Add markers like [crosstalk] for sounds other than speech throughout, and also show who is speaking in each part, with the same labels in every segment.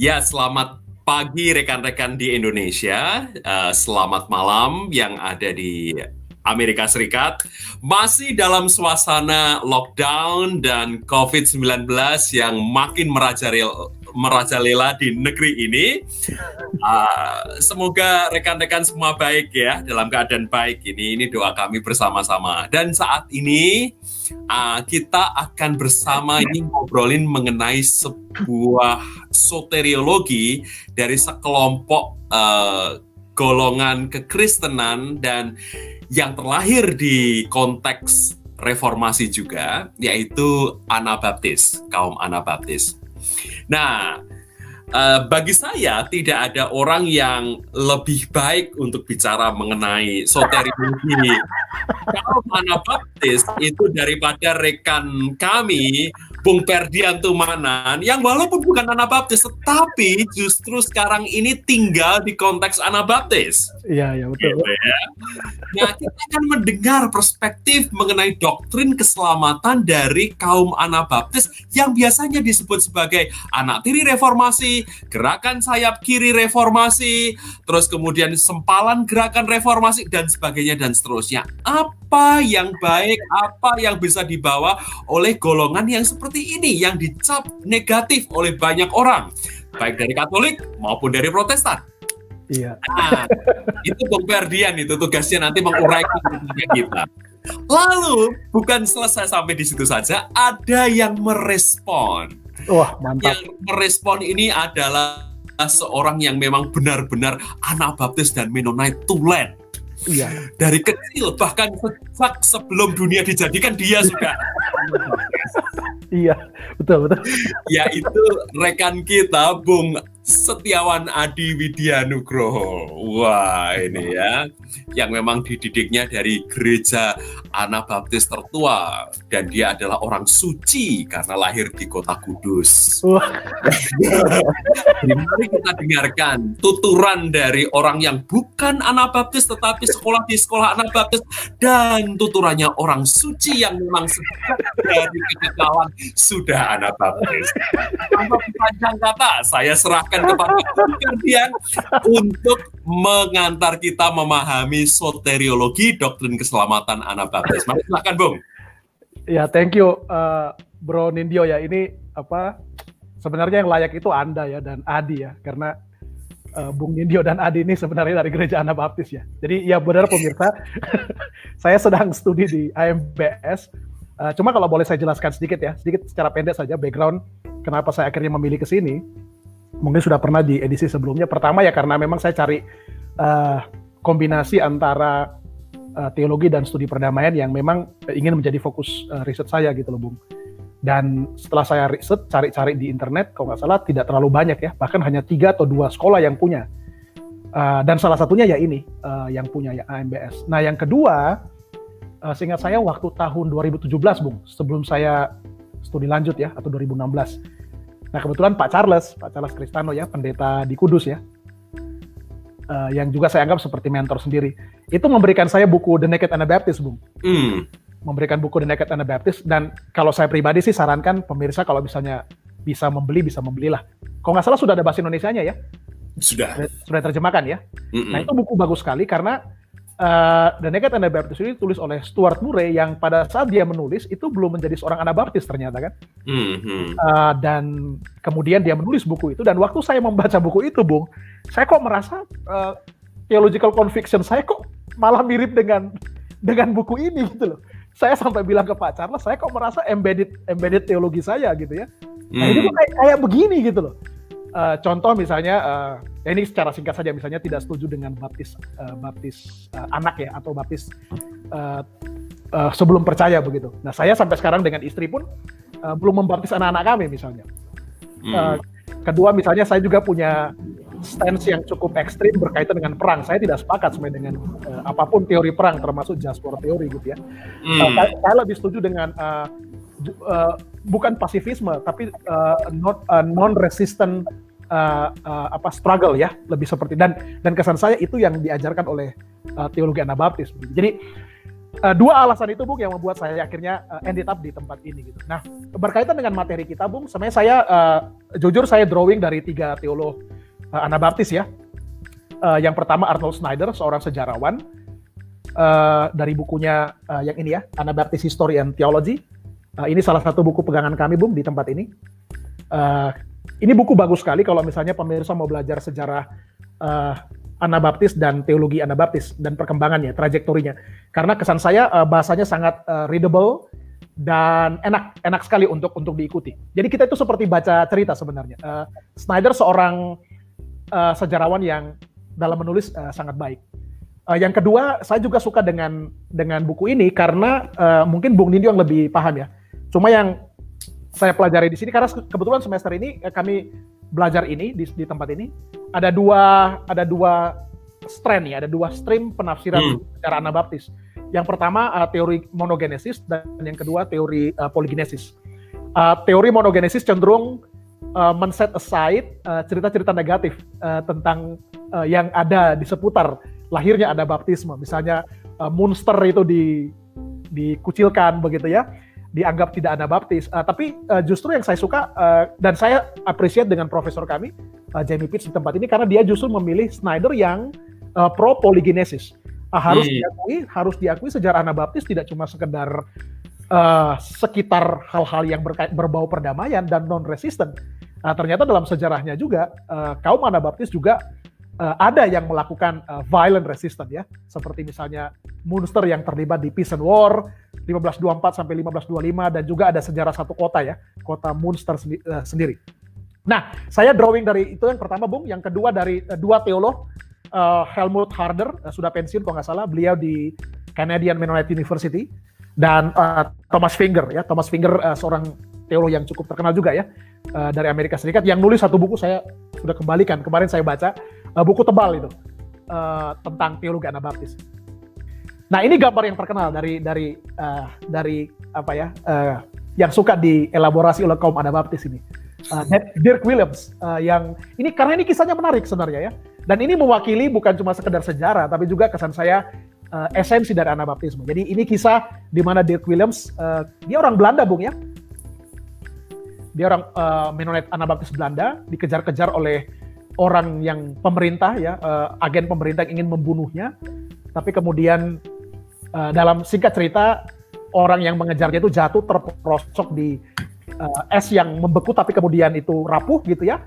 Speaker 1: Ya, selamat pagi rekan-rekan di Indonesia. Uh, selamat malam yang ada di Amerika Serikat. Masih dalam suasana lockdown dan COVID-19 yang makin merajalela merajalela di negeri ini. Uh, semoga rekan-rekan semua baik ya, dalam keadaan baik ini. Ini doa kami bersama-sama. Dan saat ini uh, kita akan bersama ini ngobrolin mengenai sebuah soteriologi dari sekelompok uh, golongan kekristenan dan yang terlahir di konteks reformasi juga, yaitu Anabaptis, kaum Anabaptis. Nah, uh, bagi saya tidak ada orang yang lebih baik untuk bicara mengenai soteriologi. [laughs] Kaum Anabaptis itu daripada rekan kami Bung Perdian Tumanan yang walaupun bukan Anabaptis tetapi justru sekarang ini tinggal di konteks Anabaptis.
Speaker 2: Iya, iya betul. Gitu ya.
Speaker 1: Nah, kita akan mendengar perspektif mengenai doktrin keselamatan dari kaum Anabaptis yang biasanya disebut sebagai anak tiri reformasi, gerakan sayap kiri reformasi, terus kemudian sempalan gerakan reformasi dan sebagainya dan seterusnya. Apa yang baik, apa yang bisa dibawa oleh golongan yang seperti seperti ini yang dicap negatif oleh banyak orang, baik dari Katolik maupun dari Protestan.
Speaker 2: Iya.
Speaker 1: Nah, itu Bung Ferdian itu tugasnya nanti menguraikan kita. Lalu bukan selesai sampai di situ saja, ada yang merespon.
Speaker 2: Wah, mantap.
Speaker 1: Yang merespon ini adalah seorang yang memang benar-benar anak baptis dan Mennonite tulen.
Speaker 2: Iya.
Speaker 1: Dari kecil bahkan sejak sebelum dunia dijadikan dia sudah [laughs] [laughs]
Speaker 2: iya, betul betul.
Speaker 1: Yaitu rekan kita Bung Setiawan Adi Widyanugroho. Wah, ini ya yang memang dididiknya dari gereja Anabaptis tertua dan dia adalah orang suci karena lahir di kota Kudus. Wah. [laughs] mari kita dengarkan tuturan dari orang yang bukan Anabaptis tetapi sekolah di sekolah Anabaptis dan tuturannya orang suci yang memang dari kekekalan sudah Anabaptis. Tanpa panjang kata, saya serahkan kepada Ferdian untuk mengantar kita memahami soteriologi doktrin keselamatan Anabaptis. Mari silakan, Bung.
Speaker 2: Ya, thank you uh, Bro Nindyo ya. Ini apa sebenarnya yang layak itu Anda ya dan Adi ya karena uh, Bung Nindyo dan Adi ini sebenarnya dari gereja Anabaptis ya. Jadi ya benar pemirsa, [laughs] saya sedang studi di AMBS. Uh, cuma kalau boleh saya jelaskan sedikit ya, sedikit secara pendek saja background kenapa saya akhirnya memilih ke sini mungkin sudah pernah di edisi sebelumnya. Pertama ya karena memang saya cari uh, kombinasi antara uh, teologi dan studi perdamaian yang memang ingin menjadi fokus uh, riset saya gitu loh, Bung. Dan setelah saya riset, cari-cari di internet, kalau nggak salah tidak terlalu banyak ya, bahkan hanya tiga atau dua sekolah yang punya. Uh, dan salah satunya ya ini uh, yang punya ya AMBS. Nah yang kedua, uh, seingat saya waktu tahun 2017, Bung, sebelum saya studi lanjut ya, atau 2016 Nah kebetulan Pak Charles, Pak Charles Kristano ya, pendeta di Kudus ya, uh, yang juga saya anggap seperti mentor sendiri, itu memberikan saya buku The Naked Anabaptist, Bung. Mm. Memberikan buku The Naked Anabaptist, dan kalau saya pribadi sih sarankan pemirsa kalau misalnya bisa membeli, bisa membelilah. Kalau nggak salah sudah ada bahasa Indonesia-nya ya?
Speaker 1: Sudah.
Speaker 2: Sudah terjemahkan ya? Mm -mm. Nah itu buku bagus sekali karena uh, The Naked Anabaptist ini ditulis oleh Stuart Murray yang pada saat dia menulis itu belum menjadi seorang Anabaptis ternyata kan. Mm-hmm. Uh, dan kemudian dia menulis buku itu dan waktu saya membaca buku itu, Bung, saya kok merasa uh, theological conviction saya kok malah mirip dengan dengan buku ini gitu loh. Saya sampai bilang ke Pak Charles, saya kok merasa embedded embedded teologi saya gitu ya. Nah, mm. ini kok kayak, kayak begini gitu loh. Uh, contoh misalnya uh, ya ini secara singkat saja misalnya tidak setuju dengan baptis uh, baptis uh, anak ya atau baptis uh, uh, sebelum percaya begitu. Nah saya sampai sekarang dengan istri pun uh, belum membaptis anak-anak kami misalnya. Hmm. Uh, kedua misalnya saya juga punya stance yang cukup ekstrim berkaitan dengan perang. Saya tidak sepakat sebenarnya dengan uh, apa pun teori perang termasuk just war teori gitu ya. Hmm. Uh, saya, saya lebih setuju dengan uh, uh, bukan pasifisme tapi uh, not uh, non resistant uh, uh, apa struggle ya lebih seperti dan dan kesan saya itu yang diajarkan oleh uh, teologi Anabaptis. Jadi uh, dua alasan itu Bung yang membuat saya akhirnya uh, ended up di tempat ini gitu. Nah, berkaitan dengan materi kita Bung, sebenarnya saya uh, jujur saya drawing dari tiga teolog uh, Anabaptis ya. Uh, yang pertama Arnold Snyder, seorang sejarawan uh, dari bukunya uh, yang ini ya, Anabaptist History and Theology. Uh, ini salah satu buku pegangan kami Bung di tempat ini. Uh, ini buku bagus sekali kalau misalnya pemirsa mau belajar sejarah uh, Anabaptis dan teologi Anabaptis dan perkembangannya, trajektorinya. Karena kesan saya uh, bahasanya sangat uh, readable dan enak enak sekali untuk untuk diikuti. Jadi kita itu seperti baca cerita sebenarnya. Uh, Snyder seorang uh, sejarawan yang dalam menulis uh, sangat baik. Uh, yang kedua, saya juga suka dengan dengan buku ini karena uh, mungkin Bung Nindyo yang lebih paham ya. Cuma yang saya pelajari di sini karena kebetulan semester ini kami belajar ini di, di tempat ini ada dua ada dua strand ya, ada dua stream penafsiran hmm. secara Anabaptis. Yang pertama uh, teori monogenesis dan yang kedua teori uh, polygenesis. Uh, teori monogenesis cenderung uh, men-set aside cerita-cerita uh, negatif uh, tentang uh, yang ada di seputar lahirnya ada baptisme. Misalnya uh, monster itu di dikucilkan begitu ya dianggap tidak anabaptis. Uh, tapi uh, justru yang saya suka uh, dan saya appreciate dengan profesor kami uh, Jamie Pitts di tempat ini karena dia justru memilih Snyder yang uh, pro polygenesis. Uh, harus hmm. diakui, harus diakui sejarah Anabaptis tidak cuma sekedar uh, sekitar hal-hal yang berkait, berbau perdamaian dan non resistant. Uh, ternyata dalam sejarahnya juga uh, kaum Anabaptis juga uh, ada yang melakukan uh, violent resistance ya, seperti misalnya Munster yang terlibat di Peace and War 1524 sampai 1525 dan juga ada sejarah satu kota ya, kota Munster sendi uh, sendiri. Nah, saya drawing dari itu yang pertama, Bung. Yang kedua dari uh, dua teolog uh, Helmut Harder uh, sudah pensiun kalau nggak salah beliau di Canadian Mennonite University dan uh, Thomas Finger ya Thomas Finger uh, seorang teolog yang cukup terkenal juga ya uh, dari Amerika Serikat yang nulis satu buku saya sudah kembalikan kemarin saya baca uh, buku tebal itu uh, tentang teologi Anabaptis. Nah ini gambar yang terkenal dari dari uh, dari apa ya uh, yang suka dielaborasi oleh kaum Anabaptis ini. Uh, Dirk Williams uh, yang ini karena ini kisahnya menarik sebenarnya ya dan ini mewakili bukan cuma sekedar sejarah, tapi juga kesan saya uh, esensi dari Anabaptisme. Jadi ini kisah di mana Dirk Williams, uh, dia orang Belanda, Bung ya. Dia orang uh, Mennonite Anabaptis Belanda, dikejar-kejar oleh orang yang pemerintah ya, uh, agen pemerintah yang ingin membunuhnya. Tapi kemudian uh, dalam singkat cerita, orang yang mengejarnya itu jatuh terperosok di uh, es yang membeku tapi kemudian itu rapuh gitu ya.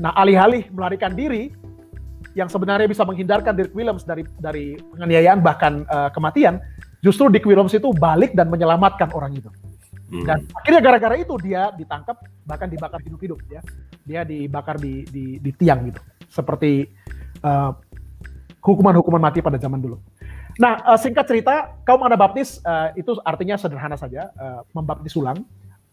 Speaker 2: Nah, alih-alih melarikan diri, yang sebenarnya bisa menghindarkan Dirk Williams dari dari penganiayaan bahkan uh, kematian, justru Dirk Williams itu balik dan menyelamatkan orang itu. Hmm. Dan akhirnya gara-gara itu dia ditangkap bahkan dibakar hidup-hidup ya. Dia dibakar di di, di tiang gitu. Seperti uh, hukuman-hukuman mati pada zaman dulu. Nah, uh, singkat cerita, kaum Anabaptis uh, itu artinya sederhana saja, uh, membaptis ulang.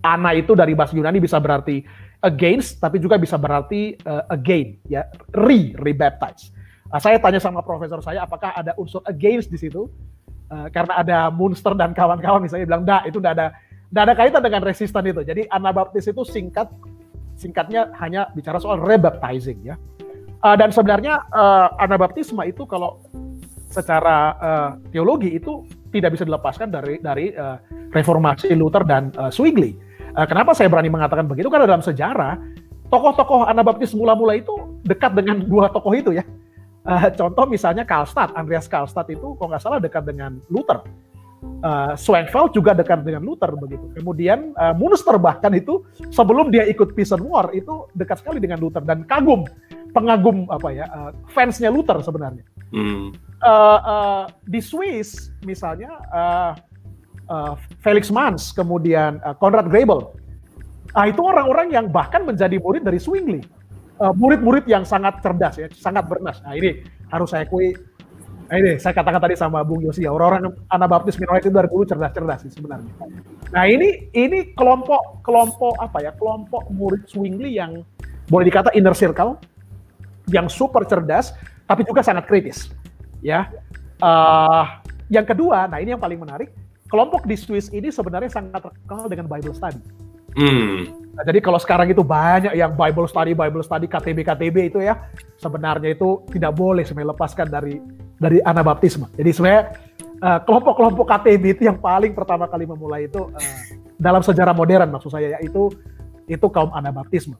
Speaker 2: Ana itu dari bahasa Yunani bisa berarti against, tapi juga bisa berarti uh, again, ya, re, rebaptize. Uh, saya tanya sama profesor saya, apakah ada unsur against di situ? Uh, karena ada Munster dan kawan-kawan misalnya bilang, enggak, itu enggak ada, enggak ada kaitan dengan resisten itu. Jadi Anabaptis itu singkat, singkatnya hanya bicara soal rebaptizing, ya. Uh, dan sebenarnya uh, Anabaptisme itu kalau secara uh, teologi itu tidak bisa dilepaskan dari dari uh, reformasi Luther dan uh, Zwingli Uh, kenapa saya berani mengatakan begitu? Karena dalam sejarah tokoh-tokoh Anabaptis mula-mula itu dekat dengan [laughs] dua tokoh itu ya. Uh, contoh misalnya Karlstadt, Andreas Karlstadt itu kalau nggak salah dekat dengan Luther. Uh, Schwenkfeld juga dekat dengan Luther begitu. Kemudian uh, Munster bahkan itu sebelum dia ikut Peace and War itu dekat sekali dengan Luther dan kagum pengagum apa ya uh, fansnya Luther sebenarnya. Hmm. Uh, uh, di Swiss misalnya uh, uh, Felix Manz, kemudian uh, Konrad Grebel. Nah, itu orang-orang yang bahkan menjadi murid dari Zwingli. Uh, murid-murid yang sangat cerdas ya, sangat bernas. Nah, ini harus saya akui Nah ini saya katakan tadi sama Bung Yosi ya orang-orang Anabaptis Mennonite itu dari dulu cerdas-cerdas sih sebenarnya. Nah ini ini kelompok kelompok apa ya kelompok murid Zwingli yang boleh dikata inner circle yang super cerdas tapi juga sangat kritis ya. Uh, yang kedua, nah ini yang paling menarik, kelompok di Swiss ini sebenarnya sangat terkenal dengan Bible study. Hmm. Nah, jadi kalau sekarang itu banyak yang Bible study, Bible study, KTB, KTB itu ya, sebenarnya itu tidak boleh sebenarnya lepaskan dari dari Anabaptisme. Jadi sebenarnya uh, kelompok-kelompok KTB itu yang paling pertama kali memulai itu uh, dalam sejarah modern maksud saya yaitu itu kaum Anabaptisme.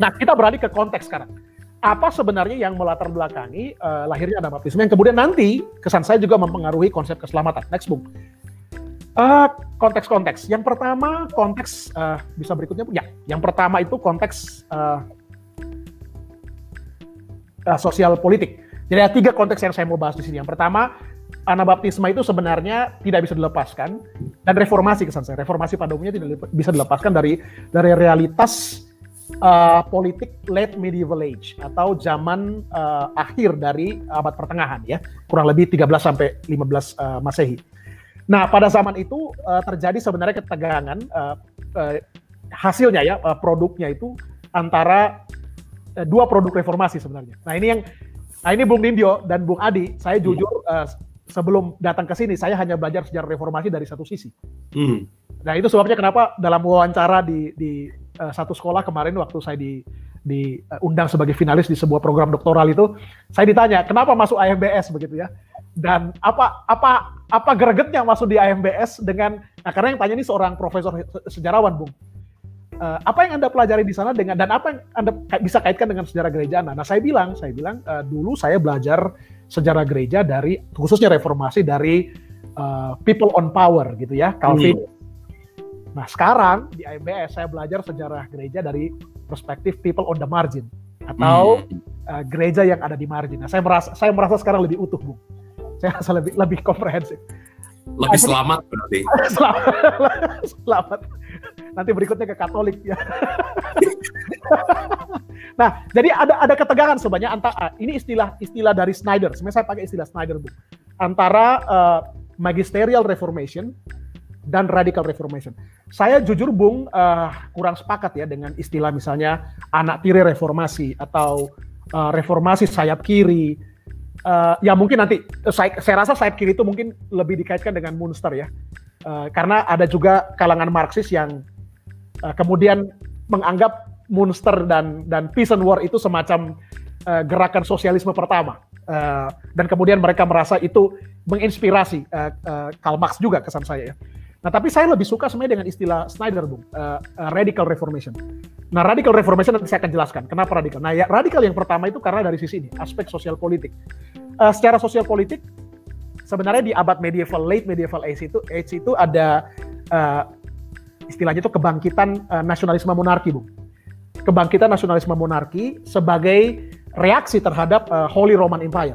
Speaker 2: Nah kita beralih ke konteks sekarang. Apa sebenarnya yang melatar belakangi uh, lahirnya Anabaptisme yang kemudian nanti kesan saya juga mempengaruhi konsep keselamatan. Next book. Uh, konteks-konteks. Yang pertama konteks uh, bisa berikutnya ya. Yang pertama itu konteks uh, uh, sosial politik. Jadi ada tiga konteks yang saya mau bahas di sini. Yang pertama Anabaptisme itu sebenarnya tidak bisa dilepaskan dan reformasi kesan saya. Reformasi pada umumnya tidak bisa dilepaskan dari dari realitas uh, politik late medieval age atau zaman uh, akhir dari abad pertengahan ya, kurang lebih 13 sampai 15 uh, Masehi. Nah, pada zaman itu uh, terjadi sebenarnya ketegangan uh, uh, hasilnya ya uh, produknya itu antara dua produk reformasi sebenarnya. Nah, ini yang nah ini Bung Nindyo dan Bung Adi, saya jujur uh, sebelum datang ke sini saya hanya belajar sejarah reformasi dari satu sisi. Hmm. Nah, itu sebabnya kenapa dalam wawancara di di uh, satu sekolah kemarin waktu saya di diundang sebagai finalis di sebuah program doktoral itu, saya ditanya, "Kenapa masuk AMBS begitu ya?" Dan apa apa apa gregetnya masuk di AMBS dengan nah karena yang tanya ini seorang profesor sejarawan bung uh, apa yang anda pelajari di sana dengan dan apa yang anda bisa kaitkan dengan sejarah gereja anda nah saya bilang saya bilang uh, dulu saya belajar sejarah gereja dari khususnya reformasi dari uh, people on power gitu ya Calvin hmm. nah sekarang di AMBS saya belajar sejarah gereja dari perspektif people on the margin atau hmm. uh, gereja yang ada di margin nah saya merasa saya merasa sekarang lebih utuh bung saya rasa lebih lebih komprehensif.
Speaker 1: Lebih selamat berarti.
Speaker 2: selamat, [laughs] selamat. Nanti berikutnya ke Katolik ya. [laughs] nah, jadi ada ada ketegangan sebenarnya antara ah, ini istilah istilah dari Snyder. Sebenarnya saya pakai istilah Snyder bu. Antara uh, magisterial reformation dan radical reformation. Saya jujur Bung uh, kurang sepakat ya dengan istilah misalnya anak tiri reformasi atau uh, reformasi sayap kiri uh, ya mungkin nanti saya, saya rasa sayap kiri itu mungkin lebih dikaitkan dengan Munster ya uh, karena ada juga kalangan Marxis yang uh, kemudian menganggap Munster dan dan Peace and War itu semacam uh, gerakan sosialisme pertama uh, dan kemudian mereka merasa itu menginspirasi uh, uh, Karl Marx juga kesan saya ya. Nah, tapi saya lebih suka sebenarnya dengan istilah Snyder, Bung, uh, uh, radical reformation. Nah, radical reformation nanti saya akan jelaskan kenapa radical. Nah, ya radical yang pertama itu karena dari sisi ini, aspek sosial politik. Uh, secara sosial politik, sebenarnya di abad medieval, late medieval age itu, age itu ada uh, istilahnya itu kebangkitan uh, nasionalisme monarki, Bung. Kebangkitan nasionalisme monarki sebagai reaksi terhadap uh, Holy Roman Empire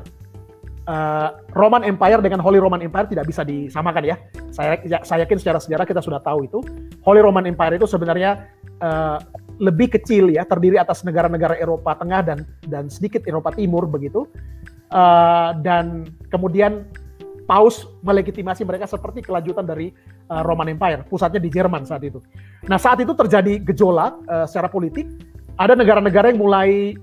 Speaker 2: uh, Roman Empire dengan Holy Roman Empire tidak bisa disamakan ya. Saya ya, saya yakin secara sejarah kita sudah tahu itu. Holy Roman Empire itu sebenarnya uh, lebih kecil ya, terdiri atas negara-negara Eropa Tengah dan dan sedikit Eropa Timur begitu. Uh, dan kemudian Paus melegitimasi mereka seperti kelanjutan dari uh, Roman Empire, pusatnya di Jerman saat itu. Nah saat itu terjadi gejolak uh, secara politik, ada negara-negara yang mulai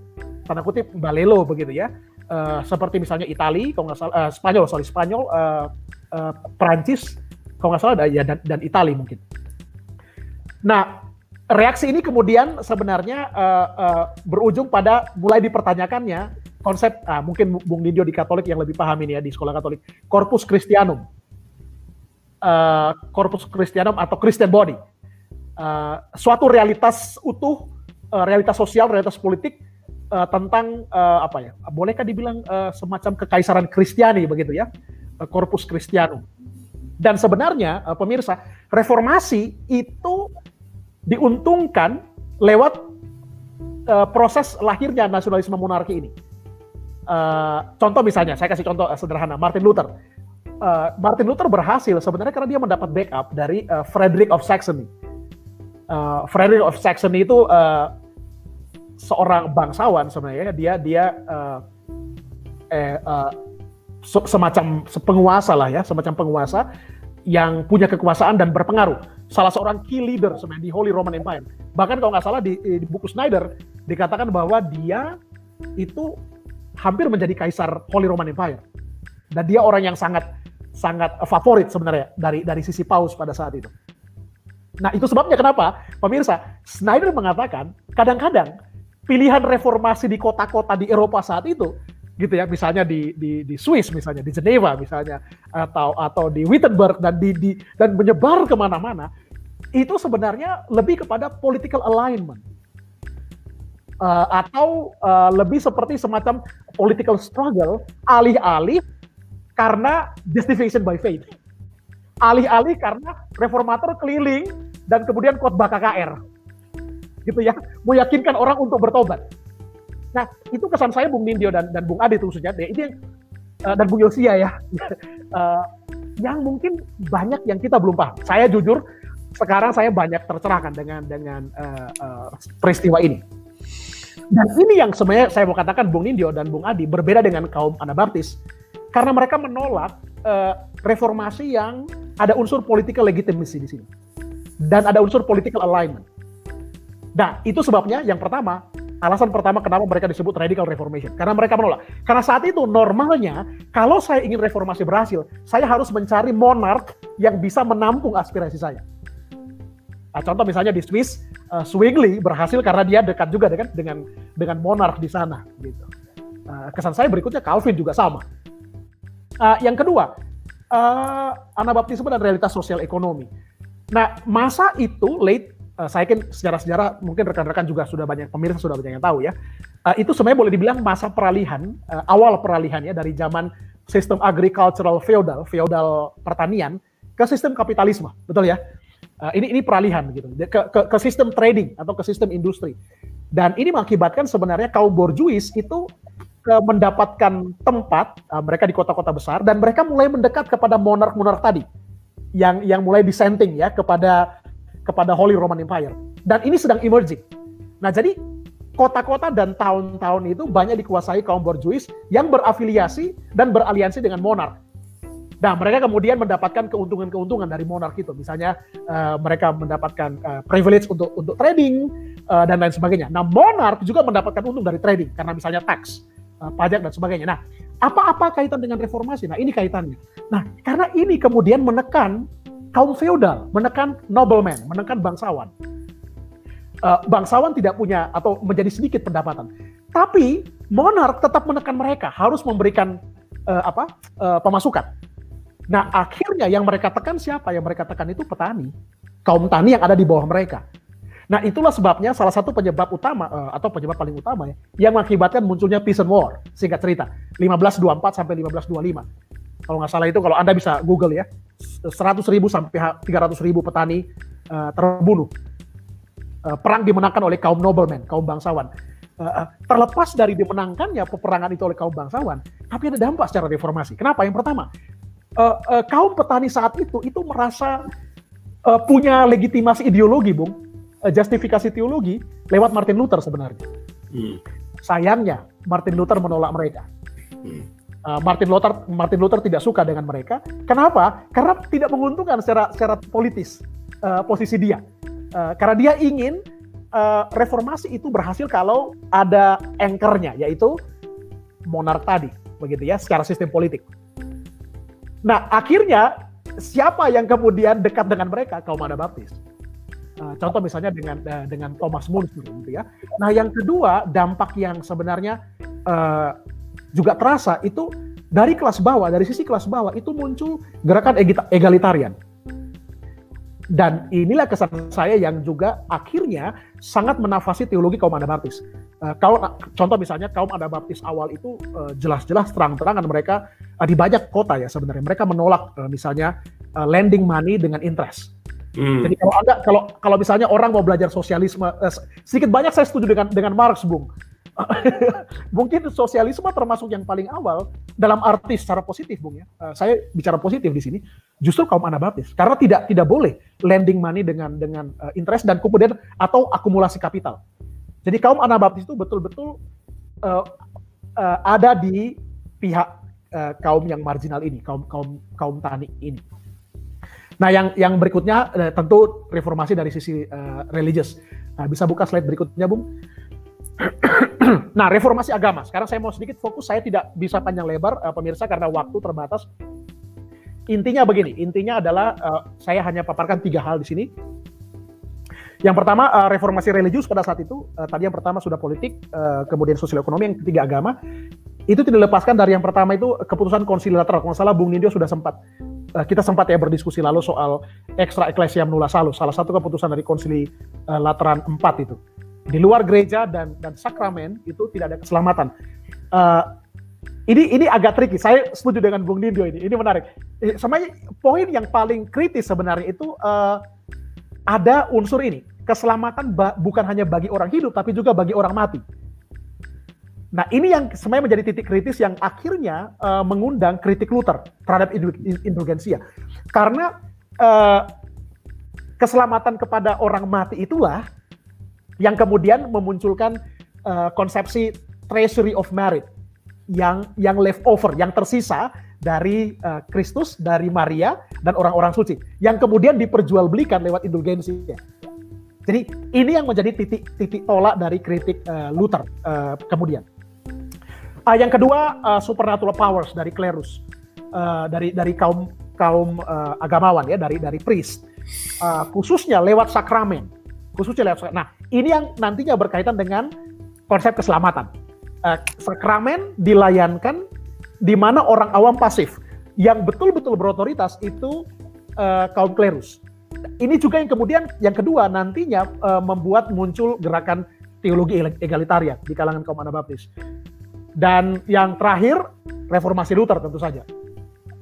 Speaker 2: tanda kutip balelo begitu ya, uh, seperti misalnya Italia, kalau nggak salah uh, Spanyol, sorry Spanyol, uh, uh, Prancis, kalau nggak salah ya dan, dan Italia mungkin. Nah, reaksi ini kemudian sebenarnya uh, uh, berujung pada mulai dipertanyakannya konsep, uh, mungkin Bung Didio di Katolik yang lebih paham ini ya di sekolah Katolik, Corpus Christianum, uh, Corpus Christianum atau Christian Body, uh, suatu realitas utuh, uh, realitas sosial, realitas politik uh, tentang uh, apa ya? Bolehkah dibilang uh, semacam kekaisaran Kristiani begitu ya? Corpus Christianum. Dan sebenarnya uh, pemirsa, reformasi itu diuntungkan lewat uh, proses lahirnya nasionalisme monarki ini. Uh, contoh misalnya, saya kasih contoh uh, sederhana, Martin Luther. Uh, Martin Luther berhasil sebenarnya karena dia mendapat backup dari uh, Frederick of Saxony. Uh, Frederick of Saxony itu uh, seorang bangsawan sebenarnya dia dia uh, eh uh, semacam penguasa lah ya, semacam penguasa yang punya kekuasaan dan berpengaruh. Salah seorang key leader sebenarnya di Holy Roman Empire. Bahkan kalau nggak salah di, di buku Snyder dikatakan bahwa dia itu hampir menjadi kaisar Holy Roman Empire. Dan dia orang yang sangat sangat favorit sebenarnya dari dari sisi Paus pada saat itu. Nah, itu sebabnya kenapa pemirsa Snyder mengatakan kadang-kadang pilihan reformasi di kota-kota di Eropa saat itu gitu ya. Misalnya di di di Swiss misalnya di Geneva misalnya atau atau di Wittenberg dan di, di dan menyebar ke mana-mana itu sebenarnya lebih kepada political alignment. Uh, atau uh, lebih seperti semacam political struggle alih-alih karena justification by faith. Alih-alih karena reformator keliling dan kemudian khotbah KKR gitu ya meyakinkan orang untuk bertobat Nah, itu kesan saya Bung Nindyo dan, dan Bung Ade khususnya, ya, ini uh, dan Bung Yosia ya, uh, [laughs] yang mungkin banyak yang kita belum paham. Saya jujur, sekarang saya banyak tercerahkan dengan dengan uh, uh, peristiwa ini. Dan ini yang sebenarnya saya mau katakan Bung Nindyo dan Bung Adi berbeda dengan kaum Anabaptis karena mereka menolak uh, reformasi yang ada unsur political legitimacy di sini dan ada unsur political alignment. Nah, itu sebabnya yang pertama Alasan pertama kenapa mereka disebut radical reformation. Karena mereka menolak. Karena saat itu normalnya kalau saya ingin reformasi berhasil, saya harus mencari monark yang bisa menampung aspirasi saya. Nah, contoh misalnya di Swiss, uh, Zwingli berhasil karena dia dekat juga dengan dengan dengan monark di sana. Gitu. Uh, kesan saya berikutnya Calvin juga sama. Uh, yang kedua, uh, Anabaptisme dan realitas sosial ekonomi. Nah, masa itu late uh, saya kan sejarah-sejarah mungkin rekan-rekan juga sudah banyak pemirsa sudah banyak yang tahu ya. Uh, itu sebenarnya boleh dibilang masa peralihan uh, awal peralihan ya dari zaman sistem agricultural feudal, feudal pertanian ke sistem kapitalisme, betul ya? Uh, ini ini peralihan gitu ke, ke, ke sistem trading atau ke sistem industri. Dan ini mengakibatkan sebenarnya kaum borjuis itu mendapatkan tempat uh, mereka di kota-kota besar dan mereka mulai mendekat kepada monark-monark tadi yang yang mulai dissenting ya kepada kepada Holy Roman Empire. Dan ini sedang emerging. Nah, jadi kota-kota dan tahun-tahun itu banyak dikuasai kaum borjuis yang berafiliasi dan beraliansi dengan monark. Nah, mereka kemudian mendapatkan keuntungan-keuntungan dari monark itu. Misalnya uh, mereka mendapatkan uh, privilege untuk untuk trading uh, dan lain sebagainya. Nah, monark juga mendapatkan untung dari trading karena misalnya tax, uh, pajak dan sebagainya. Nah, apa-apa kaitan dengan reformasi? Nah, ini kaitannya. Nah, karena ini kemudian menekan kaum feodal menekan nobleman, menekan bangsawan. Uh, bangsawan tidak punya atau menjadi sedikit pendapatan. Tapi monark tetap menekan mereka, harus memberikan uh, apa uh, pemasukan. Nah akhirnya yang mereka tekan siapa? Yang mereka tekan itu petani, kaum tani yang ada di bawah mereka. Nah itulah sebabnya salah satu penyebab utama uh, atau penyebab paling utama ya, yang mengakibatkan munculnya peace and war. Singkat cerita, 1524 sampai 1525. Kalau nggak salah itu kalau anda bisa Google ya, 100 ribu sampai 300 ribu petani uh, terbunuh. Uh, perang dimenangkan oleh kaum nobleman, kaum bangsawan. Uh, terlepas dari dimenangkannya peperangan itu oleh kaum bangsawan, tapi ada dampak secara reformasi. Kenapa? Yang pertama, uh, uh, kaum petani saat itu itu merasa uh, punya legitimasi ideologi, bung, uh, justifikasi teologi lewat Martin Luther sebenarnya. Hmm. Sayangnya Martin Luther menolak mereka. Hmm Eh, Martin Luther Martin Luther tidak suka dengan mereka. Kenapa? Karena tidak menguntungkan secara secara politis uh, posisi dia. Uh, karena dia ingin uh, reformasi itu berhasil kalau ada anchornya yaitu monark tadi, begitu ya, secara sistem politik. Nah, akhirnya siapa yang kemudian dekat dengan mereka? Kaum Anabaptis. Uh, contoh misalnya dengan uh, dengan Thomas More gitu ya. Nah, yang kedua dampak yang sebenarnya uh, juga terasa itu dari kelas bawah, dari sisi kelas bawah itu muncul gerakan egalitarian. Dan inilah kesan saya yang juga akhirnya sangat menafasi teologi kaum Anabaptis. Uh, kalau contoh misalnya kaum Anabaptis awal itu uh, jelas-jelas terang-terangan mereka uh, di banyak kota ya sebenarnya mereka menolak uh, misalnya uh, lending money dengan interest. Hmm. Jadi kalau anda kalau kalau misalnya orang mau belajar sosialisme uh, sedikit banyak saya setuju dengan dengan Marx, Bung. [laughs] mungkin sosialisme termasuk yang paling awal dalam arti secara positif, Bung ya. Uh, saya bicara positif di sini, justru kaum Anabaptis karena tidak tidak boleh lending money dengan dengan uh, interest dan kemudian atau akumulasi kapital. Jadi kaum Anabaptis itu betul-betul uh, uh, ada di pihak uh, kaum yang marginal ini, kaum kaum kaum tani ini. Nah, yang yang berikutnya tentu reformasi dari sisi uh, religious. Nah, bisa buka slide berikutnya, Bung. Nah, reformasi agama. Sekarang saya mau sedikit fokus, saya tidak bisa panjang lebar uh, pemirsa karena waktu terbatas. Intinya begini, intinya adalah uh, saya hanya paparkan tiga hal di sini. Yang pertama uh, reformasi religius pada saat itu, uh, tadi yang pertama sudah politik, uh, kemudian sosial ekonomi, yang ketiga agama. itu tidak dilepaskan dari yang pertama itu keputusan konsili lateral. Kalau salah Bung Nindyo sudah sempat kita sempat ya berdiskusi lalu soal extra ecclesia nulla salus. Salah satu keputusan dari konsili uh, Lateran 4 itu. Di luar gereja dan dan sakramen itu tidak ada keselamatan. Uh, ini ini agak tricky. Saya setuju dengan Bung Nindyo ini. Ini menarik. Sama poin yang paling kritis sebenarnya itu uh, ada unsur ini. Keselamatan bukan hanya bagi orang hidup tapi juga bagi orang mati. Nah ini yang sebenarnya menjadi titik kritis yang akhirnya uh, mengundang kritik Luther terhadap indulgensia. Karena uh, keselamatan kepada orang mati itulah yang kemudian memunculkan uh, konsepsi treasury of merit yang yang leftover, yang tersisa dari Kristus, uh, dari Maria dan orang-orang suci yang kemudian diperjualbelikan lewat indulgensi. Jadi ini yang menjadi titik titik tolak dari kritik uh, Luther uh, kemudian. Uh, yang kedua uh, supernatural powers dari klerus, uh, dari dari kaum kaum uh, agamawan ya, dari dari priest, uh, khususnya lewat sakramen, khususnya lewat. Nah ini yang nantinya berkaitan dengan konsep keselamatan. Uh, sakramen dilayankan di mana orang awam pasif, yang betul-betul berotoritas itu uh, kaum klerus. Ini juga yang kemudian yang kedua nantinya uh, membuat muncul gerakan teologi egalitarian di kalangan kaum Anabaptis. Dan yang terakhir, reformasi Luther tentu saja.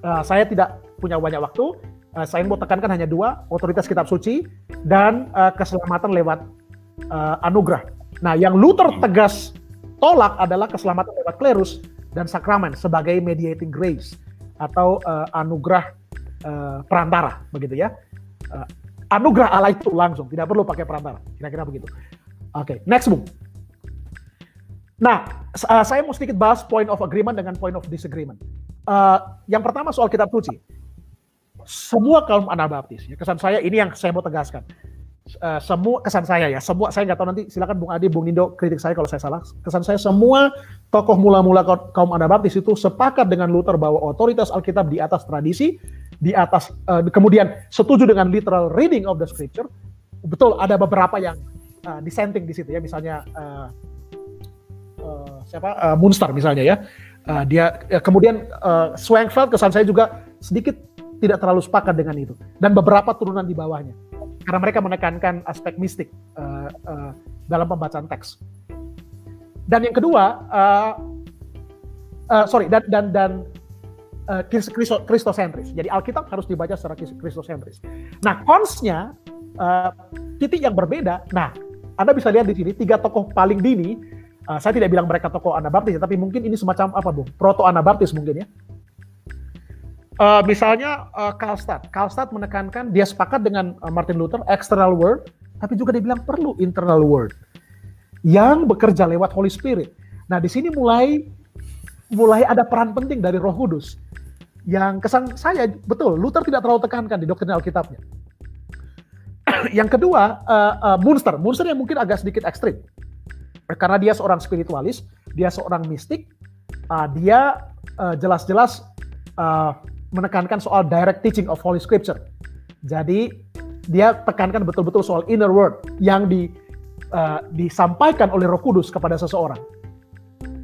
Speaker 2: Uh, saya tidak punya banyak waktu, uh, saya mau tekankan hanya dua, otoritas kitab suci dan uh, keselamatan lewat uh, anugerah. Nah, yang Luther tegas tolak adalah keselamatan lewat klerus dan sakramen sebagai mediating grace atau uh, anugerah uh, perantara, begitu ya. Uh, anugerah Allah itu langsung, tidak perlu pakai perantara, kira-kira begitu. Oke, okay, next book. Nah, uh, saya mau sedikit bahas point of agreement dengan point of disagreement. Uh, yang pertama soal kitab suci. Semua kaum Anabaptis, ya, kesan saya ini yang saya mau tegaskan. Uh, semua kesan saya ya, semua saya nggak tahu nanti silakan Bung Adi, Bung Nindo kritik saya kalau saya salah. Kesan saya semua tokoh mula-mula kaum Anabaptis itu sepakat dengan Luther bahwa otoritas Alkitab di atas tradisi, di atas uh, kemudian setuju dengan literal reading of the scripture. Betul ada beberapa yang uh, dissenting di situ ya, misalnya uh, uh, siapa uh, Munster misalnya ya. Uh, dia uh, kemudian uh, Swankfeld kesan saya juga sedikit tidak terlalu sepakat dengan itu dan beberapa turunan di bawahnya karena mereka menekankan aspek mistik uh, uh, dalam pembacaan teks. Dan yang kedua, uh, uh, sorry dan dan dan uh, kristosentris. Jadi Alkitab harus dibaca secara kristosentris. Nah, konsnya uh, titik yang berbeda. Nah, Anda bisa lihat di sini tiga tokoh paling dini Uh, saya tidak bilang mereka tokoh Anabaptis, tapi mungkin ini semacam apa, Bung? Proto Anabaptis mungkin ya. Uh, misalnya uh, Karlstadt. Karlstadt menekankan dia sepakat dengan uh, Martin Luther external word, tapi juga dia bilang perlu internal word yang bekerja lewat Holy Spirit. Nah, di sini mulai mulai ada peran penting dari Roh Kudus. Yang kesan saya betul, Luther tidak terlalu tekankan di doktrin Alkitabnya. [clears throat] yang kedua, uh, uh, Munster. Munster yang mungkin agak sedikit ekstrim karena dia seorang spiritualis, dia seorang mistik, uh, dia uh, jelas-jelas uh, menekankan soal direct teaching of Holy Scripture. Jadi dia tekankan betul-betul soal inner word yang di, uh, disampaikan oleh Roh Kudus kepada seseorang.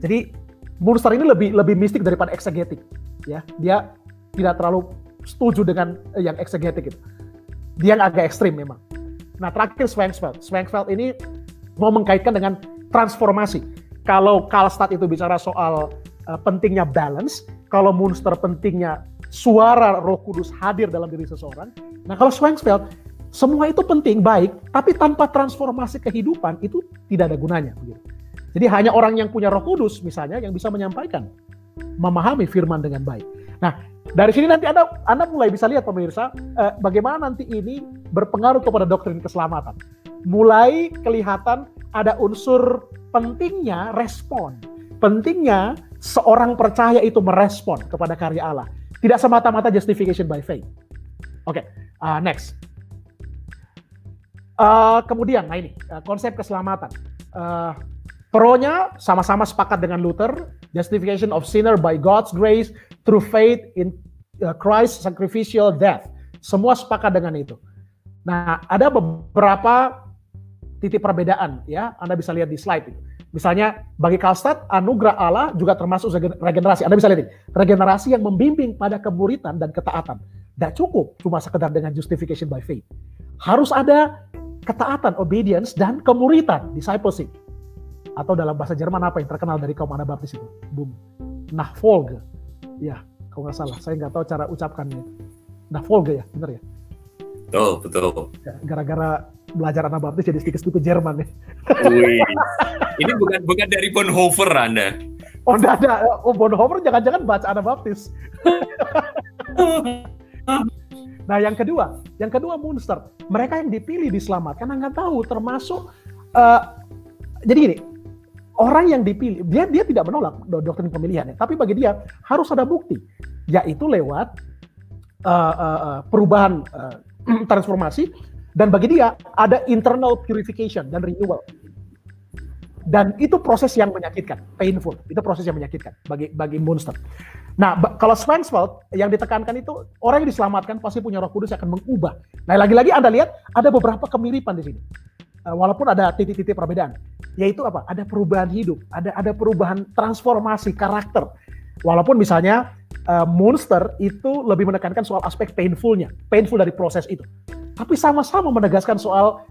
Speaker 2: Jadi Munster ini lebih lebih mistik daripada eksegetik, ya. Dia tidak terlalu setuju dengan yang eksegetik itu. Dia yang agak ekstrim memang. Nah terakhir Swangsfeld. Swangsfeld ini mau mengkaitkan dengan transformasi. Kalau Karlstadt itu bicara soal uh, pentingnya balance, kalau Munster pentingnya suara Roh Kudus hadir dalam diri seseorang. Nah, kalau Schwenkfeld semua itu penting, baik, tapi tanpa transformasi kehidupan itu tidak ada gunanya. Jadi hanya orang yang punya Roh Kudus misalnya yang bisa menyampaikan, memahami firman dengan baik. Nah, dari sini nanti Anda, Anda mulai bisa lihat pemirsa, eh, bagaimana nanti ini berpengaruh kepada doktrin keselamatan. Mulai kelihatan ada unsur pentingnya respon. Pentingnya seorang percaya itu merespon kepada karya Allah. Tidak semata-mata justification by faith. Oke, okay, uh, next. Uh, kemudian, nah ini uh, konsep keselamatan. Uh, Pro-nya sama-sama sepakat dengan Luther, justification of sinner by God's grace through faith in uh, Christ's sacrificial death. Semua sepakat dengan itu. Nah, ada beberapa titik perbedaan ya. Anda bisa lihat di slide itu. Misalnya bagi Kalstad, anugerah Allah juga termasuk regenerasi. Anda bisa lihat ini, regenerasi yang membimbing pada kemuritan dan ketaatan. Tidak cukup cuma sekedar dengan justification by faith. Harus ada ketaatan, obedience, dan kemuritan, discipleship. Atau dalam bahasa Jerman apa yang terkenal dari kaum Anabaptis itu? Bung. Nachfolge. Ya, kalau nggak salah. Saya nggak tahu cara ucapkannya. Nachfolge ya, benar ya?
Speaker 1: Betul, betul.
Speaker 2: Ya, gara-gara belajar Anabaptis jadi sedikit-sedikit Jerman ya.
Speaker 1: Wih. Ini bukan bukan dari Bonhoeffer Anda.
Speaker 2: Oh, enggak ada. Oh, Bonhoeffer jangan-jangan baca Anabaptis. [laughs] nah, yang kedua, yang kedua Munster. Mereka yang dipilih diselamatkan nggak tahu termasuk uh, jadi gini, orang yang dipilih dia dia tidak menolak doktrin pemilihannya, tapi bagi dia harus ada bukti, yaitu lewat uh, uh, perubahan uh, [clears throat] transformasi dan bagi dia ada internal purification dan renewal. Dan itu proses yang menyakitkan, painful. Itu proses yang menyakitkan bagi bagi monster. Nah, kalau Svensfeld yang ditekankan itu orang yang diselamatkan pasti punya Roh Kudus yang akan mengubah. Nah, lagi-lagi Anda lihat ada beberapa kemiripan di sini. Uh, walaupun ada titik-titik perbedaan, yaitu apa? Ada perubahan hidup, ada ada perubahan transformasi karakter. Walaupun misalnya uh, monster itu lebih menekankan soal aspek painfulnya, painful dari proses itu. Tapi sama-sama menegaskan soal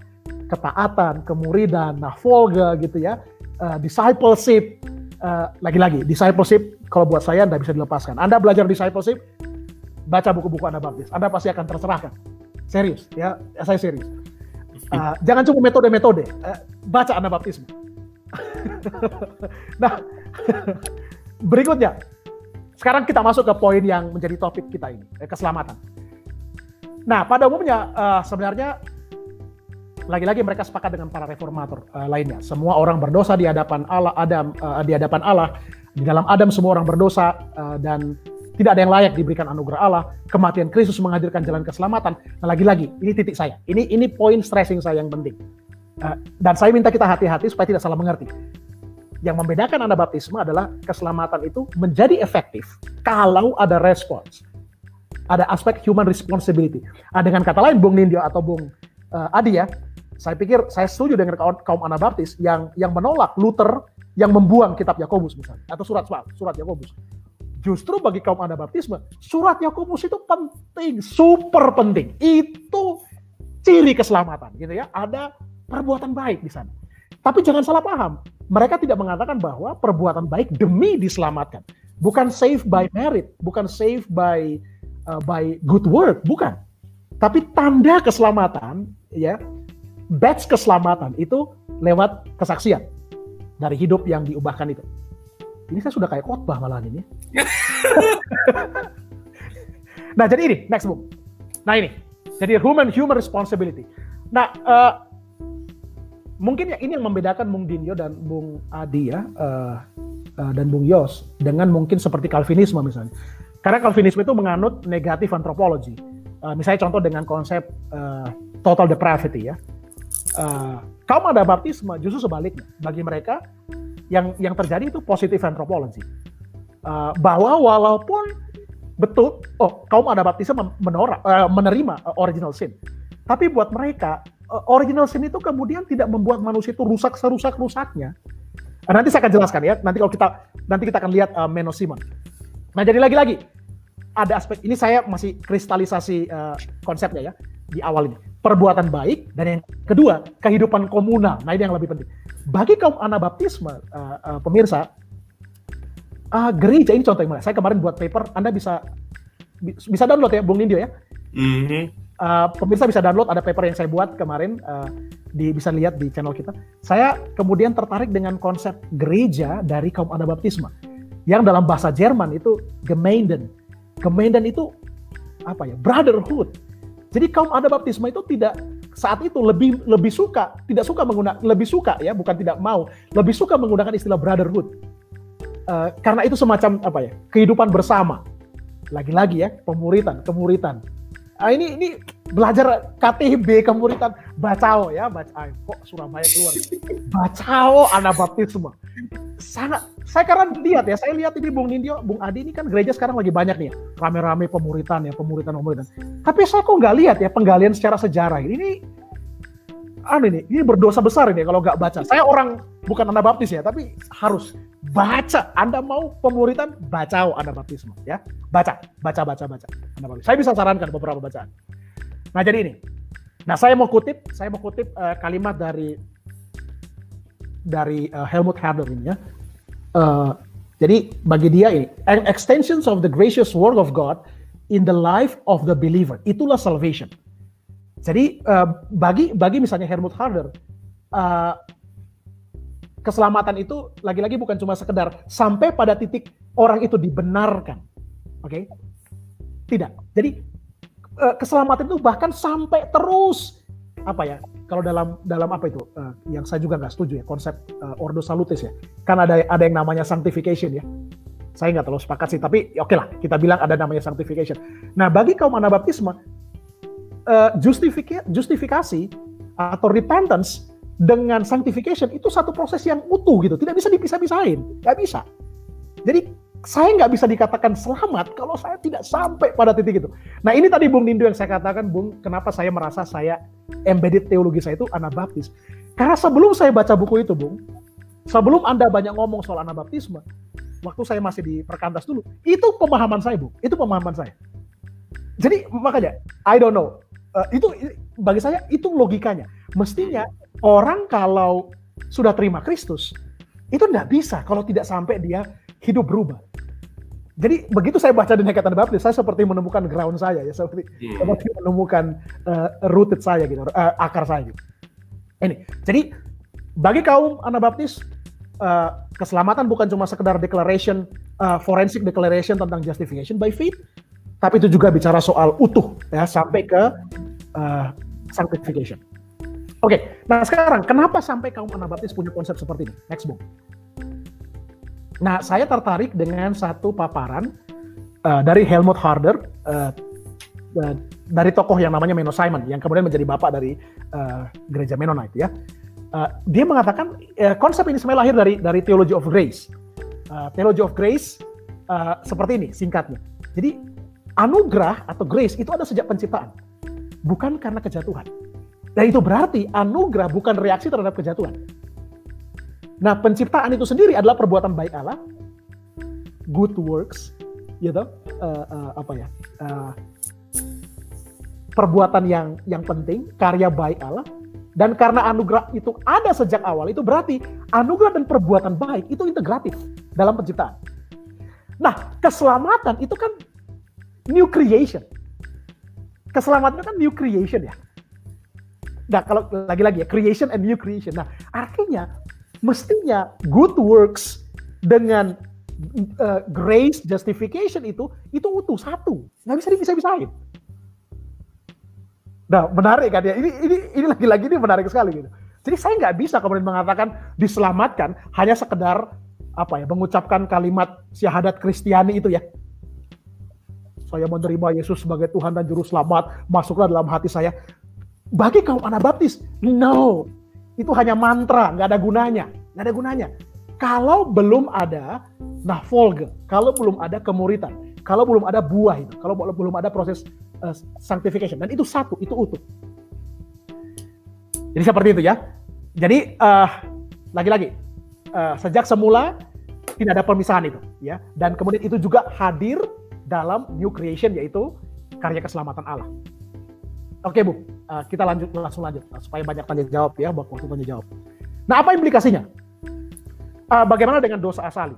Speaker 2: ketaatan, kemuridan, nahfolga gitu ya, uh, discipleship. Uh, lagi-lagi, discipleship kalau buat saya Anda bisa dilepaskan. Anda belajar discipleship, baca buku-buku Anda baptis. Anda pasti akan tercerahkan. Serius, ya, saya serius. Uh, jangan cuma metode-metode, uh, baca Anda baptisme. [laughs] nah, [laughs] berikutnya, sekarang kita masuk ke poin yang menjadi topik kita ini, keselamatan. Nah, pada umumnya uh, sebenarnya lagi-lagi mereka sepakat dengan para reformator uh, lainnya. Semua orang berdosa di hadapan Allah, Adam uh, di hadapan Allah. Di dalam Adam semua orang berdosa uh, dan tidak ada yang layak diberikan anugerah Allah. Kematian Kristus menghadirkan jalan keselamatan. Nah, lagi-lagi ini titik saya. Ini ini poin stressing saya yang penting. Uh, dan saya minta kita hati-hati supaya tidak salah mengerti. Yang membedakan Anda baptisme adalah keselamatan itu menjadi efektif kalau ada respons. Ada aspek human responsibility. Nah, dengan kata lain, Bung Nindyo atau Bung uh, Adi ya, saya pikir saya setuju dengan kaum, kaum Anabaptis yang yang menolak Luther yang membuang kitab Yakobus misalnya atau surat surat Yakobus. Justru bagi kaum Anabaptisme, surat Yakobus itu penting, super penting. Itu ciri keselamatan gitu ya. Ada perbuatan baik di sana. Tapi jangan salah paham, mereka tidak mengatakan bahwa perbuatan baik demi diselamatkan. Bukan save by merit, bukan save by uh, by good work, bukan. Tapi tanda keselamatan ya badge keselamatan itu lewat kesaksian dari hidup yang diubahkan itu. Ini saya sudah kayak khotbah malahan ini. [laughs] nah jadi ini next book. Nah ini jadi human human responsibility. Nah uh, mungkin ya ini yang membedakan Bung Dinyo dan Bung Adi ya uh, uh, dan Bung Yos dengan mungkin seperti Calvinisme misalnya. Karena Calvinisme itu menganut negatif antropologi. Uh, misalnya contoh dengan konsep uh, total depravity ya uh, kaum ada baptisme justru sebaliknya bagi mereka yang yang terjadi itu positif antropologi uh, bahwa walaupun betul oh kaum ada baptisme menora, uh, menerima original sin tapi buat mereka original sin itu kemudian tidak membuat manusia itu rusak serusak rusaknya uh, nanti saya akan jelaskan ya nanti kalau kita nanti kita akan lihat uh, Menno Simon nah jadi lagi-lagi ada aspek ini saya masih kristalisasi uh, konsepnya ya di awal ini perbuatan baik dan yang kedua kehidupan komunal. Nah ini yang lebih penting. Bagi kaum anabaptisme uh, uh, pemirsa, uh, gereja ini contoh? Saya kemarin buat paper, Anda bisa bisa download ya, Bung Nindyo ya. Mm-hmm. Uh, pemirsa bisa download ada paper yang saya buat kemarin uh, di bisa lihat di channel kita. Saya kemudian tertarik dengan konsep gereja dari kaum anabaptisme yang dalam bahasa Jerman itu Gemeinden. Gemeinden itu apa ya? Brotherhood jadi kaum ada baptisme itu tidak saat itu lebih lebih suka tidak suka menggunakan lebih suka ya bukan tidak mau lebih suka menggunakan istilah brotherhood uh, karena itu semacam apa ya kehidupan bersama lagi-lagi ya pemuritan kemuritan nah, ini ini belajar KTB kemuritan. Bacao ya bacao. Kok Surabaya keluar? Bacao anak baptisme sangat saya karena lihat ya, saya lihat ini Bung Nindyo, Bung Adi ini kan gereja sekarang lagi banyak nih ya, rame-rame pemuritan ya, pemuritan pemuritan. Tapi saya kok nggak lihat ya penggalian secara sejarah ini. Anu ini, ini berdosa besar ini kalau nggak baca. Saya orang bukan Anabaptis ya, tapi harus baca. Anda mau pemuritan, baca Anabaptisme ya. Baca, baca, baca, baca. Anabaptis. Saya bisa sarankan beberapa bacaan. Nah jadi ini. Nah saya mau kutip, saya mau kutip uh, kalimat dari dari uh, Helmut Herder ini ya. Uh, jadi bagi dia ini, an extensions of the gracious word of God in the life of the believer. Itulah salvation. Jadi uh, bagi bagi misalnya Helmut Harder, uh, keselamatan itu lagi-lagi bukan cuma sekedar sampai pada titik orang itu dibenarkan, oke? Okay? Tidak. Jadi uh, keselamatan itu bahkan sampai terus apa ya? Kalau dalam dalam apa itu? Uh, yang saya juga nggak setuju ya konsep uh, ordo salutis ya. Kan ada ada yang namanya sanctification ya. Saya nggak terlalu sepakat sih, tapi oke okay lah kita bilang ada namanya sanctification. Nah bagi kaum Anabaptisme uh, justifika justifikasi atau repentance dengan sanctification itu satu proses yang utuh gitu, tidak bisa dipisah-pisahin, nggak bisa. Jadi saya nggak bisa dikatakan selamat kalau saya tidak sampai pada titik itu. Nah ini tadi Bung Nindo yang saya katakan, Bung, kenapa saya merasa saya embedded teologi saya itu Anabaptis. Karena sebelum saya baca buku itu, Bung, sebelum Anda banyak ngomong soal Anabaptisme, waktu saya masih di perkantas dulu, itu pemahaman saya, Bung. Itu pemahaman saya. Jadi makanya, I don't know uh, itu bagi saya itu logikanya. Mestinya orang kalau sudah terima Kristus itu tidak bisa kalau tidak sampai dia hidup berubah. Jadi begitu saya baca di Nekatan Baptis, saya seperti menemukan ground saya ya, seperti, yeah. seperti menemukan uh, rooted saya gitu, uh, akar saya gitu. Ini, jadi bagi kaum Anabaptis uh, keselamatan bukan cuma sekedar declaration, uh, forensic declaration tentang justification by faith, tapi itu juga bicara soal utuh ya sampai ke uh, sanctification. Oke, okay, nah sekarang kenapa sampai kaum Anabaptis punya konsep seperti ini? Next book. Nah, saya tertarik dengan satu paparan uh, dari Helmut Harder uh, uh, dari tokoh yang namanya Menno Simon yang kemudian menjadi bapak dari uh, gereja Mennonite ya. Uh, dia mengatakan uh, konsep ini sebenarnya lahir dari dari theology of grace. Uh, theology of grace uh, seperti ini singkatnya. Jadi anugerah atau grace itu ada sejak penciptaan, bukan karena kejatuhan. Dan itu berarti anugerah bukan reaksi terhadap kejatuhan. Nah, penciptaan itu sendiri adalah perbuatan baik Allah, good works, gitu, uh, uh, apa ya, uh, perbuatan yang yang penting, karya baik Allah, dan karena anugerah itu ada sejak awal, itu berarti anugerah dan perbuatan baik itu integratif dalam penciptaan. Nah, keselamatan itu kan new creation. Keselamatan kan new creation ya. Nah, kalau lagi-lagi ya, creation and new creation. Nah, artinya mestinya good works dengan uh, grace justification itu itu utuh satu, nggak bisa dipisah-pisahin. Nah, menarik kan ya. Ini ini ini lagi-lagi ini menarik sekali gitu. Jadi saya nggak bisa kemudian mengatakan diselamatkan hanya sekedar apa ya mengucapkan kalimat syahadat Kristiani itu ya saya menerima Yesus sebagai Tuhan dan Juru Selamat, masuklah dalam hati saya. Bagi kaum Anabaptis, no. Itu hanya mantra, nggak ada gunanya. Nggak ada gunanya. Kalau belum ada nahfolge, kalau belum ada kemuritan, kalau belum ada buah itu, kalau belum ada proses uh, sanctification, dan itu satu, itu utuh. Jadi seperti itu ya. Jadi uh, lagi-lagi uh, sejak semula tidak ada pemisahan itu ya, dan kemudian itu juga hadir dalam new creation yaitu karya keselamatan Allah. Oke Bu, uh, kita lanjut langsung lanjut supaya banyak tanya jawab ya, waktu tanya jawab. Nah apa implikasinya? Uh, bagaimana dengan dosa asali?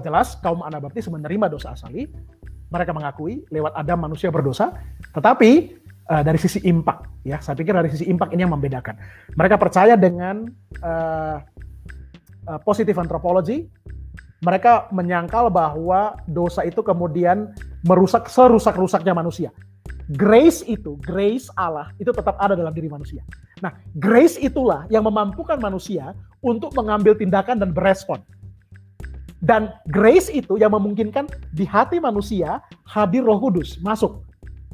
Speaker 2: Jelas kaum Anabaptis menerima dosa asali, mereka mengakui lewat Adam manusia berdosa, tetapi dari sisi impact ya, saya pikir dari sisi impact ini yang membedakan. Mereka percaya dengan uh, uh, mereka menyangkal bahwa dosa itu kemudian merusak serusak-rusaknya manusia. Grace itu, grace Allah itu tetap ada dalam diri manusia. Nah, grace itulah yang memampukan manusia untuk mengambil tindakan dan berespon. Dan grace itu yang memungkinkan di hati manusia hadir Roh Kudus masuk.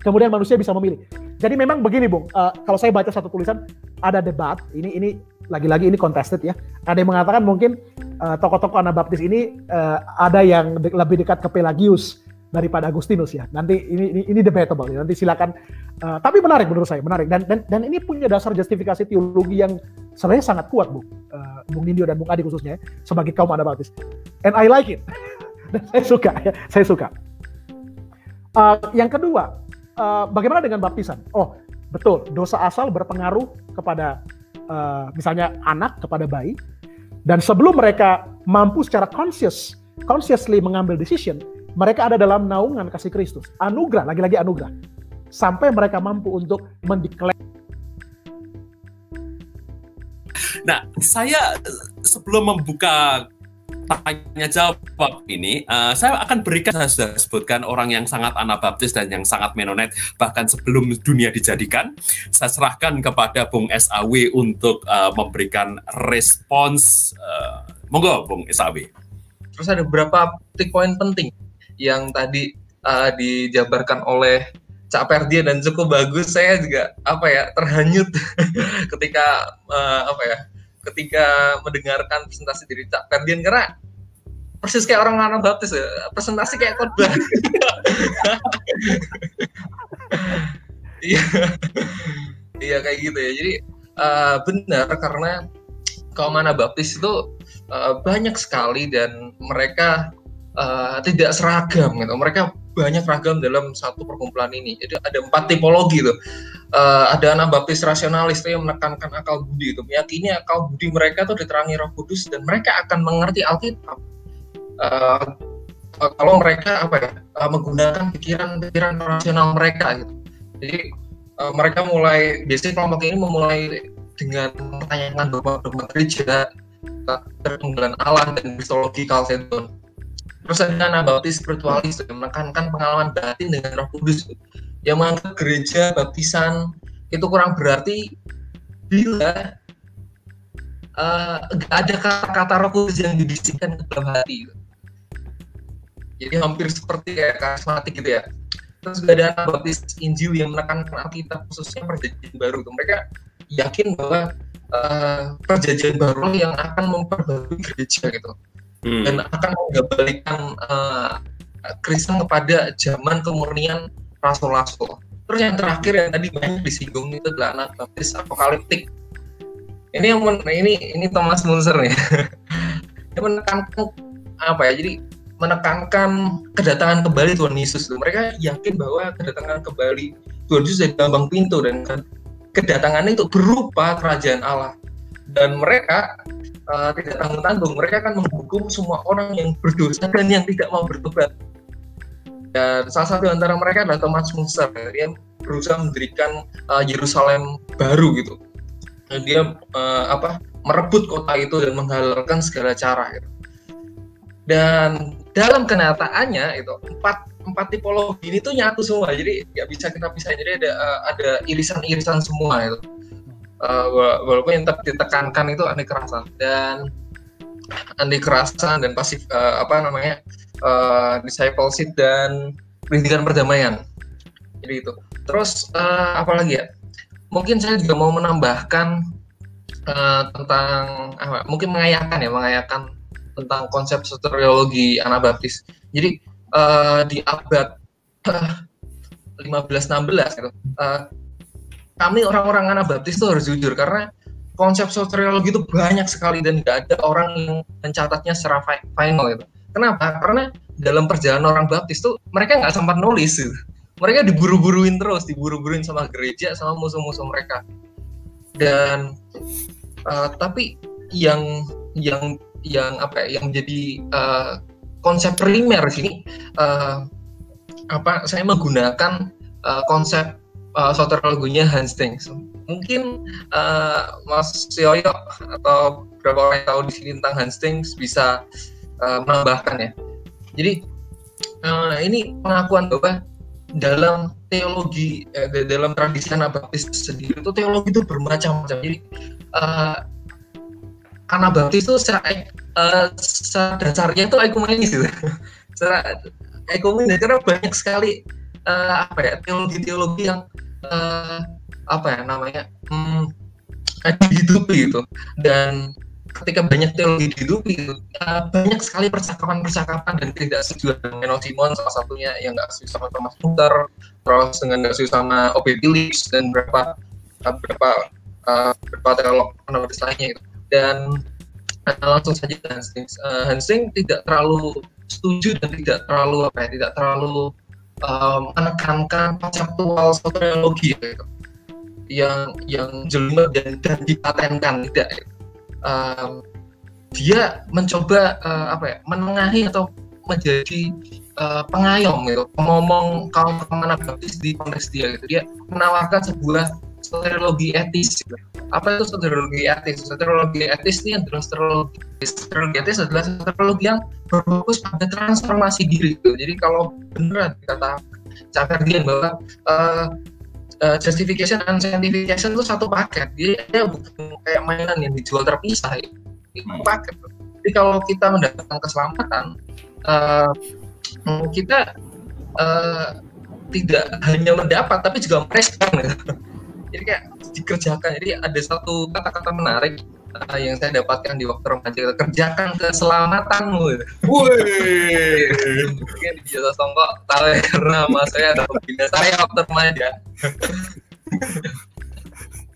Speaker 2: Kemudian manusia bisa memilih. Jadi memang begini, Bung. Uh, kalau saya baca satu tulisan ada debat. Ini ini lagi-lagi ini contested ya. Ada yang mengatakan mungkin uh, tokoh-tokoh Anabaptis ini uh, ada yang de lebih dekat ke Pelagius daripada Agustinus ya. Nanti ini ini, ini debatable ya. Nanti silakan. Uh, tapi menarik menurut saya, menarik dan dan dan ini punya dasar justifikasi teologi yang sebenarnya sangat kuat, Bu. Uh, Bung Nindyo dan Bung Adi khususnya ya, sebagai kaum Anabaptis. And I like it. [laughs] dan saya suka ya, saya suka. Uh, yang kedua, uh, bagaimana dengan baptisan? Oh, betul, dosa asal berpengaruh kepada uh, misalnya anak kepada bayi dan sebelum mereka mampu secara conscious consciously mengambil decision mereka ada dalam naungan kasih Kristus. Anugerah, lagi-lagi anugerah. Sampai mereka mampu untuk mendeklarasi
Speaker 1: Nah, saya sebelum membuka tanya jawab ini, uh, saya akan berikan saya sudah sebutkan orang yang sangat anabaptis dan yang sangat menonet bahkan sebelum dunia dijadikan. Saya serahkan kepada Bung SAW untuk uh, memberikan respons. Uh, monggo, Bung SAW.
Speaker 3: Terus ada beberapa titik poin penting yang tadi uh, dijabarkan oleh Cak Perdia dan cukup bagus saya juga apa ya terhanyut [laughs] ketika uh, apa ya ketika mendengarkan presentasi dari Cak Perdian karena persis kayak orang orang baptis ya presentasi kayak khotbah. Iya. Iya kayak gitu ya. Jadi uh, benar karena kaum baptis itu uh, banyak sekali dan mereka uh, tidak seragam gitu. Mereka banyak ragam dalam satu perkumpulan ini. Jadi ada empat tipologi tuh. Uh, ada anak baptis rasionalis yang menekankan akal budi itu, meyakini akal budi mereka tuh diterangi Roh Kudus dan mereka akan mengerti Alkitab. Uh, kalau mereka apa ya menggunakan pikiran-pikiran rasional mereka gitu. Jadi uh, mereka mulai biasanya kelompok ini memulai dengan pertanyaan dogma-dogma gereja, terpenggalan Allah dan kristologi Chalcedon Terus ada anabaptis spiritualis yang menekankan pengalaman batin dengan Roh Kudus yang menganggap gereja baptisan itu kurang berarti bila uh, ada kata-kata Roh Kudus yang dibisikkan ke dalam hati. Jadi hampir seperti kayak karismatik gitu ya. Terus juga ada anabaptis Injil yang menekankan Alkitab khususnya perjanjian baru. Mereka yakin bahwa uh, perjanjian baru yang akan memperbarui gereja gitu hmm. dan akan mengembalikan uh, Kristen kepada zaman kemurnian rasul-rasul. Terus yang terakhir yang tadi banyak disinggung itu adalah anak baptis apokaliptik. Ini yang men, ini ini Thomas Munzer nih. [laughs] Dia menekankan apa ya? Jadi menekankan kedatangan kembali Tuhan Yesus. Mereka yakin bahwa kedatangan kembali Tuhan Yesus dari lambang pintu dan kedatangannya itu berupa kerajaan Allah. Dan mereka uh, tidak tanggung-tanggung mereka akan menghukum semua orang yang berdosa dan yang tidak mau bertobat. Dan salah satu antara mereka adalah Thomas Munster yang berusaha mendirikan uh, Yerusalem baru gitu. Dan dia uh, apa merebut kota itu dan menghalalkan segala cara gitu. dan dalam kenyataannya itu empat empat tipologi ini tuh nyatu semua. Jadi nggak bisa kita bisa jadi ada ada irisan-irisan semua itu uh, walaupun yang ditekankan itu anti kerasan dan anti kerasan dan pasif uh, apa namanya uh, discipleship dan pendidikan perdamaian. Jadi itu. Terus uh, apa lagi ya? Mungkin saya juga mau menambahkan uh, tentang apa mungkin mengayakan ya mengayakan tentang konsep soteriologi Anabaptis jadi uh, di abad uh, 15-16 gitu, uh, kami orang-orang Anabaptis itu harus jujur karena konsep soteriologi itu banyak sekali dan nggak ada orang yang mencatatnya secara final gitu. Kenapa? Karena dalam perjalanan orang Baptis tuh mereka nggak sempat nulis gitu. Mereka diburu-buruin terus, diburu-buruin sama gereja, sama musuh-musuh mereka. Dan uh, tapi yang yang yang apa ya, yang menjadi uh, konsep primer sini uh, apa saya menggunakan uh, konsep uh, soteriologinya Hastings. Mungkin uh, Mas Yoyo atau beberapa orang yang tahu di sini tentang Hastings bisa uh, menambahkan ya. Jadi uh, ini pengakuan bahwa dalam teologi eh, dalam tradisi Anabaptis sendiri itu teologi itu bermacam-macam. Jadi uh, Anabaptis itu secara, uh, secara dasarnya itu ekumenis gitu. [laughs] secara ekumenis karena banyak sekali uh, apa ya teologi-teologi yang uh, apa ya namanya hmm, dihidupi gitu dan ketika banyak teologi dihidupi gitu, uh, banyak sekali percakapan-percakapan dan tidak setuju dengan Simon salah satunya yang nggak setuju sama Thomas Luther terus dengan nggak setuju sama O.B. Phillips dan beberapa uh, beberapa uh, beberapa teolog penulis lainnya gitu. dan uh, langsung saja Hansing uh, Hansing tidak terlalu setuju dan tidak terlalu apa ya tidak terlalu um, menekankan konseptual soteriologi gitu. Yang yang jelimet dan, dan dipatenkan tidak gitu um, dia mencoba uh, apa ya menengahi atau menjadi uh, pengayom gitu. Ngomong kaum kaum baptis di konteks dia gitu. Dia menawarkan sebuah soteriologi etis. Apa itu soteriologi etis? Soteriologi etis ini adalah soteriologi soteriologi etis adalah soteriologi yang berfokus pada transformasi diri gitu. jadi kalau benar kata Cakardian bahwa uh, justification and sanctification itu satu paket. Dia, dia bukan kayak mainan yang dijual terpisah itu paket. Jadi kalau kita mendapatkan keselamatan uh, kita uh, tidak hanya mendapat tapi juga merespon gitu. Jadi kayak dikerjakan. Jadi ada satu kata-kata menarik uh, yang saya dapatkan di waktu remaja kerjakan keselamatanmu.
Speaker 1: Wih.
Speaker 3: mungkin di jasa songkok tahu ya karena mas saya ada pembina saya waktu remaja.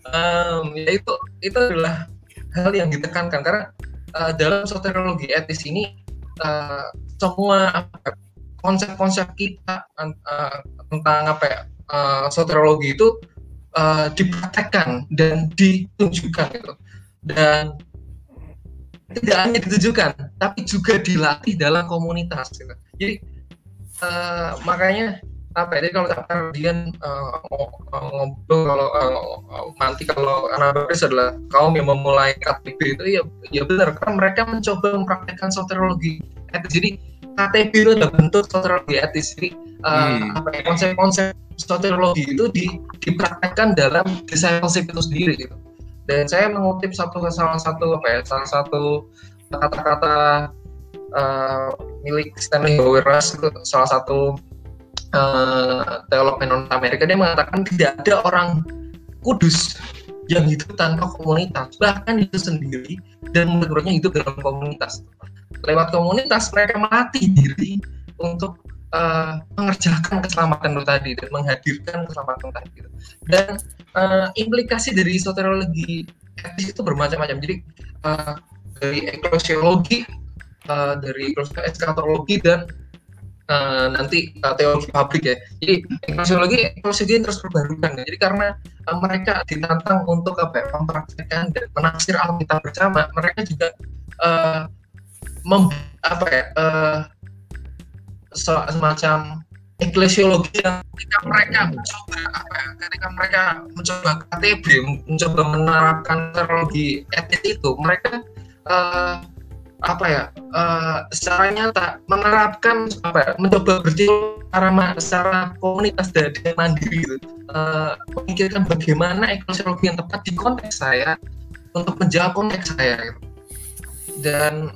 Speaker 3: Um, ya itu itu adalah hal yang ditekankan. Karena uh, dalam soteriologi etis ini uh, semua konsep-konsep kita uh, tentang apa ya uh, soteriologi itu uh, dipraktekkan dan ditunjukkan gitu dan tidak hanya ditujukan tapi juga dilatih dalam komunitas gitu. jadi uh, makanya apa ya, jadi kalau kalian uh, ngobrol kalau uh, nanti kalau anak adalah kaum yang memulai KTB itu ya ya benar karena mereka mencoba mempraktekkan soteriologi etis jadi KTB itu adalah bentuk soteriologi etis jadi uh, hmm. apa ya, konsep-konsep soteriologi itu di, dipraktekkan dalam discipleship itu sendiri gitu. Dan saya mengutip satu salah satu apa ya salah satu kata-kata uh, milik Stanley Hauerwas itu salah satu uh, teolog non Amerika dia mengatakan tidak ada orang kudus yang hidup tanpa komunitas bahkan itu sendiri dan menurutnya hidup dalam komunitas. Lewat komunitas mereka melatih diri untuk uh, mengerjakan keselamatan itu tadi dan menghadirkan keselamatan tadi dan uh, implikasi dari soteriologi etis itu bermacam-macam. Jadi uh, dari eklesiologi uh, dari eskatologi dan uh, nanti uh, teologi pabrik ya. Jadi eklesiologi yang terus perbarukan ya. jadi karena uh, mereka ditantang untuk apa ya, mempraktekkan dan menafsir Alkitab bersama mereka juga uh, mem, apa ya uh, semacam eklesiologi yang ketika mereka mencoba apa ya, ketika mereka mencoba KTB mencoba menerapkan teologi etis itu mereka uh, apa ya uh, secara nyata menerapkan apa ya mencoba berjiwa secara, secara komunitas dan mandiri gitu. uh, memikirkan bagaimana eklesiologi yang tepat di konteks saya untuk menjawab konteks saya gitu. dan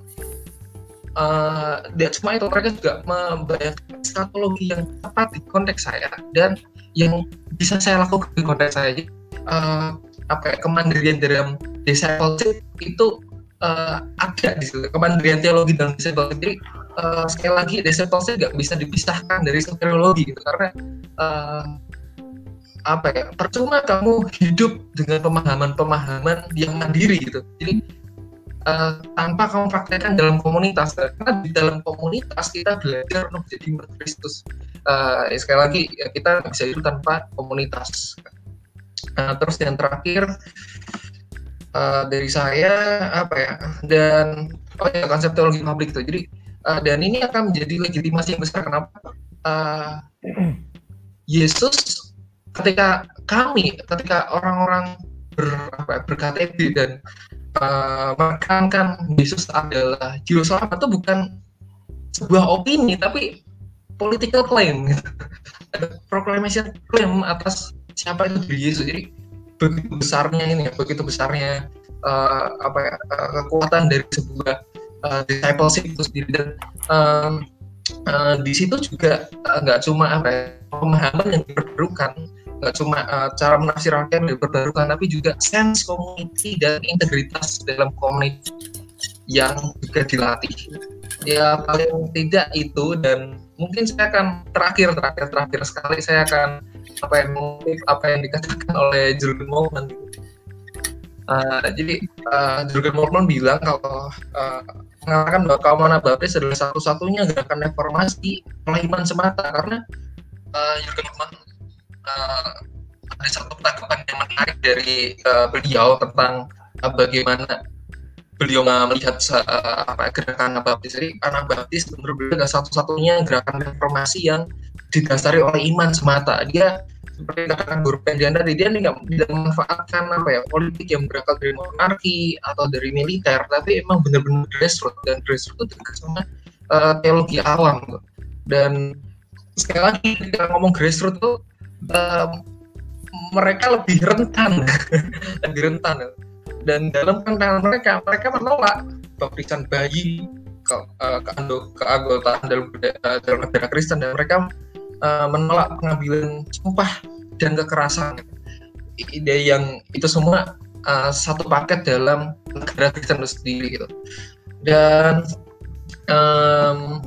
Speaker 3: uh, semua itu mereka juga membayangkan eskatologi yang tepat di konteks saya dan yang bisa saya lakukan di konteks saya. Uh, apa ya, kemandirian dalam discipleship itu uh, ada di situ. Kemandirian teologi dalam discipleship jadi uh, sekali lagi discipleship nggak bisa dipisahkan dari soteriologi gitu. Karena uh, apa ya percuma kamu hidup dengan pemahaman-pemahaman yang mandiri gitu. Jadi uh, tanpa kamu praktekkan dalam komunitas. Karena di dalam komunitas kita belajar untuk jadi murid Kristus uh, ya sekali lagi ya kita bisa hidup tanpa komunitas. Uh, terus yang terakhir uh, dari saya apa ya dan oh ya konsep teologi publik itu jadi uh, dan ini akan menjadi legitimasi yang besar. Kenapa? Uh, [clears throat] Yesus ketika kami ketika orang-orang ber, apa, berKTP dan uh, menekankan Yesus adalah juru selamat itu bukan sebuah opini tapi political claim gitu. proclamation claim atas siapa itu Yesus jadi begitu besarnya ini begitu besarnya uh, apa ya, uh, kekuatan dari sebuah uh, discipleship itu sendiri dan uh, uh, di situ juga nggak uh, cuma apa ya, pemahaman yang diperlukan nggak cuma uh, cara menafsir rangkaian dan perbarukan tapi juga sense community dan integritas dalam komunitas yang juga dilatih. Ya paling tidak itu dan mungkin saya akan terakhir terakhir terakhir sekali saya akan apa yang apa yang dikatakan oleh Jurgen Moltmann. Uh, jadi uh, Jurgen Moltmann bilang kalau uh, mengatakan bahwa kaum Anabaptis adalah satu-satunya gerakan reformasi iman semata. Karena uh, Jurgen Moltmann uh, ada satu tanggapan yang menarik dari uh, beliau tentang uh, bagaimana beliau melihat uh, apa gerakan Anabaptis. Jadi Anabaptis menurut beliau adalah satu-satunya gerakan reformasi yang didasari oleh iman semata. Dia seperti katakan Guru Pendian tadi, dia tidak, tidak memanfaatkan apa ya politik yang berasal dari monarki atau dari militer, tapi emang benar-benar grassroots dan grassroots itu dekat sama uh, teologi alam. Dan sekali lagi kita ngomong grassroots itu uh, mereka lebih rentan, [laughs] lebih rentan dan dalam pandangan mereka mereka menolak baptisan bayi ke, uh, ke, ke keanggotaan dalam, dalam negara Kristen. Dan mereka uh, menolak pengambilan sumpah dan kekerasan. Ide yang itu semua uh, satu paket dalam negara Kristen itu sendiri gitu. Dan um,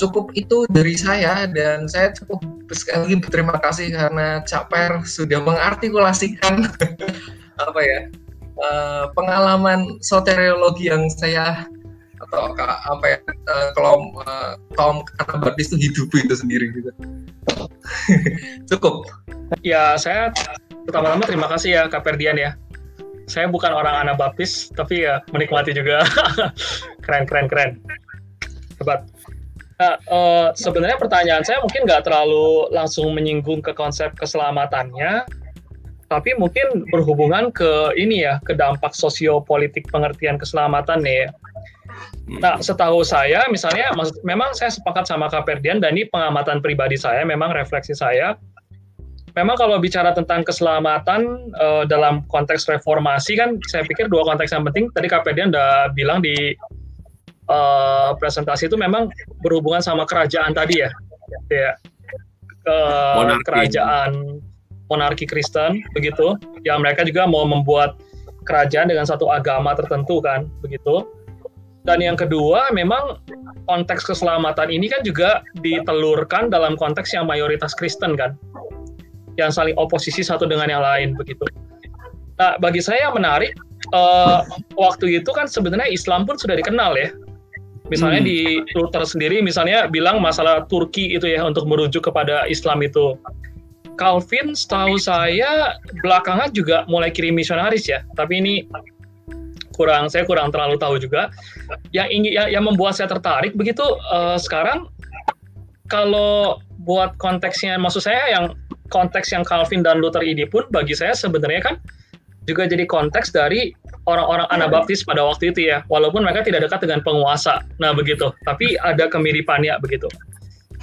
Speaker 3: cukup itu dari saya dan saya cukup sekali lagi berterima kasih karena Cak Per sudah mengartikulasikan [laughs] apa ya uh, pengalaman soteriologi yang saya atau apa ya uh, uh, kaum Anabaptis itu hidup itu sendiri gitu. [laughs] Cukup.
Speaker 4: Ya saya pertama-tama terima kasih ya Kak Perdian ya. Saya bukan orang Anabaptis tapi ya menikmati juga. [laughs] Keren keren keren. Hebat Nah, uh, sebenarnya pertanyaan saya mungkin nggak terlalu langsung menyinggung ke konsep keselamatannya, tapi mungkin berhubungan ke ini ya, ke dampak sosiopolitik pengertian keselamatan nih. Nah, setahu saya, misalnya, maksud, memang saya sepakat sama Kak Perdian, dan ini pengamatan pribadi saya, memang refleksi saya, memang kalau bicara tentang keselamatan uh, dalam konteks reformasi kan, saya pikir dua konteks yang penting, tadi Kak Perdian udah bilang di uh, presentasi itu memang berhubungan sama kerajaan tadi ya, ya, uh, kerajaan monarki Kristen begitu. Ya mereka juga mau membuat kerajaan dengan satu agama tertentu kan begitu. Dan yang kedua memang konteks keselamatan ini kan juga ditelurkan dalam konteks yang mayoritas Kristen kan. Yang saling oposisi satu dengan yang lain begitu. Nah bagi saya yang menarik uh, waktu itu kan sebenarnya Islam pun sudah dikenal ya misalnya hmm. di Luther sendiri misalnya bilang masalah Turki itu ya untuk merujuk kepada Islam itu. Calvin setahu saya belakangan juga mulai kirim misionaris ya. Tapi ini kurang saya kurang terlalu tahu juga. Yang ingin yang, yang membuat saya tertarik begitu uh, sekarang kalau buat konteksnya maksud saya yang konteks yang Calvin dan Luther ini pun bagi saya sebenarnya kan juga jadi konteks dari orang-orang Anabaptis pada waktu itu ya walaupun mereka tidak dekat dengan penguasa nah begitu tapi ada kemiripannya begitu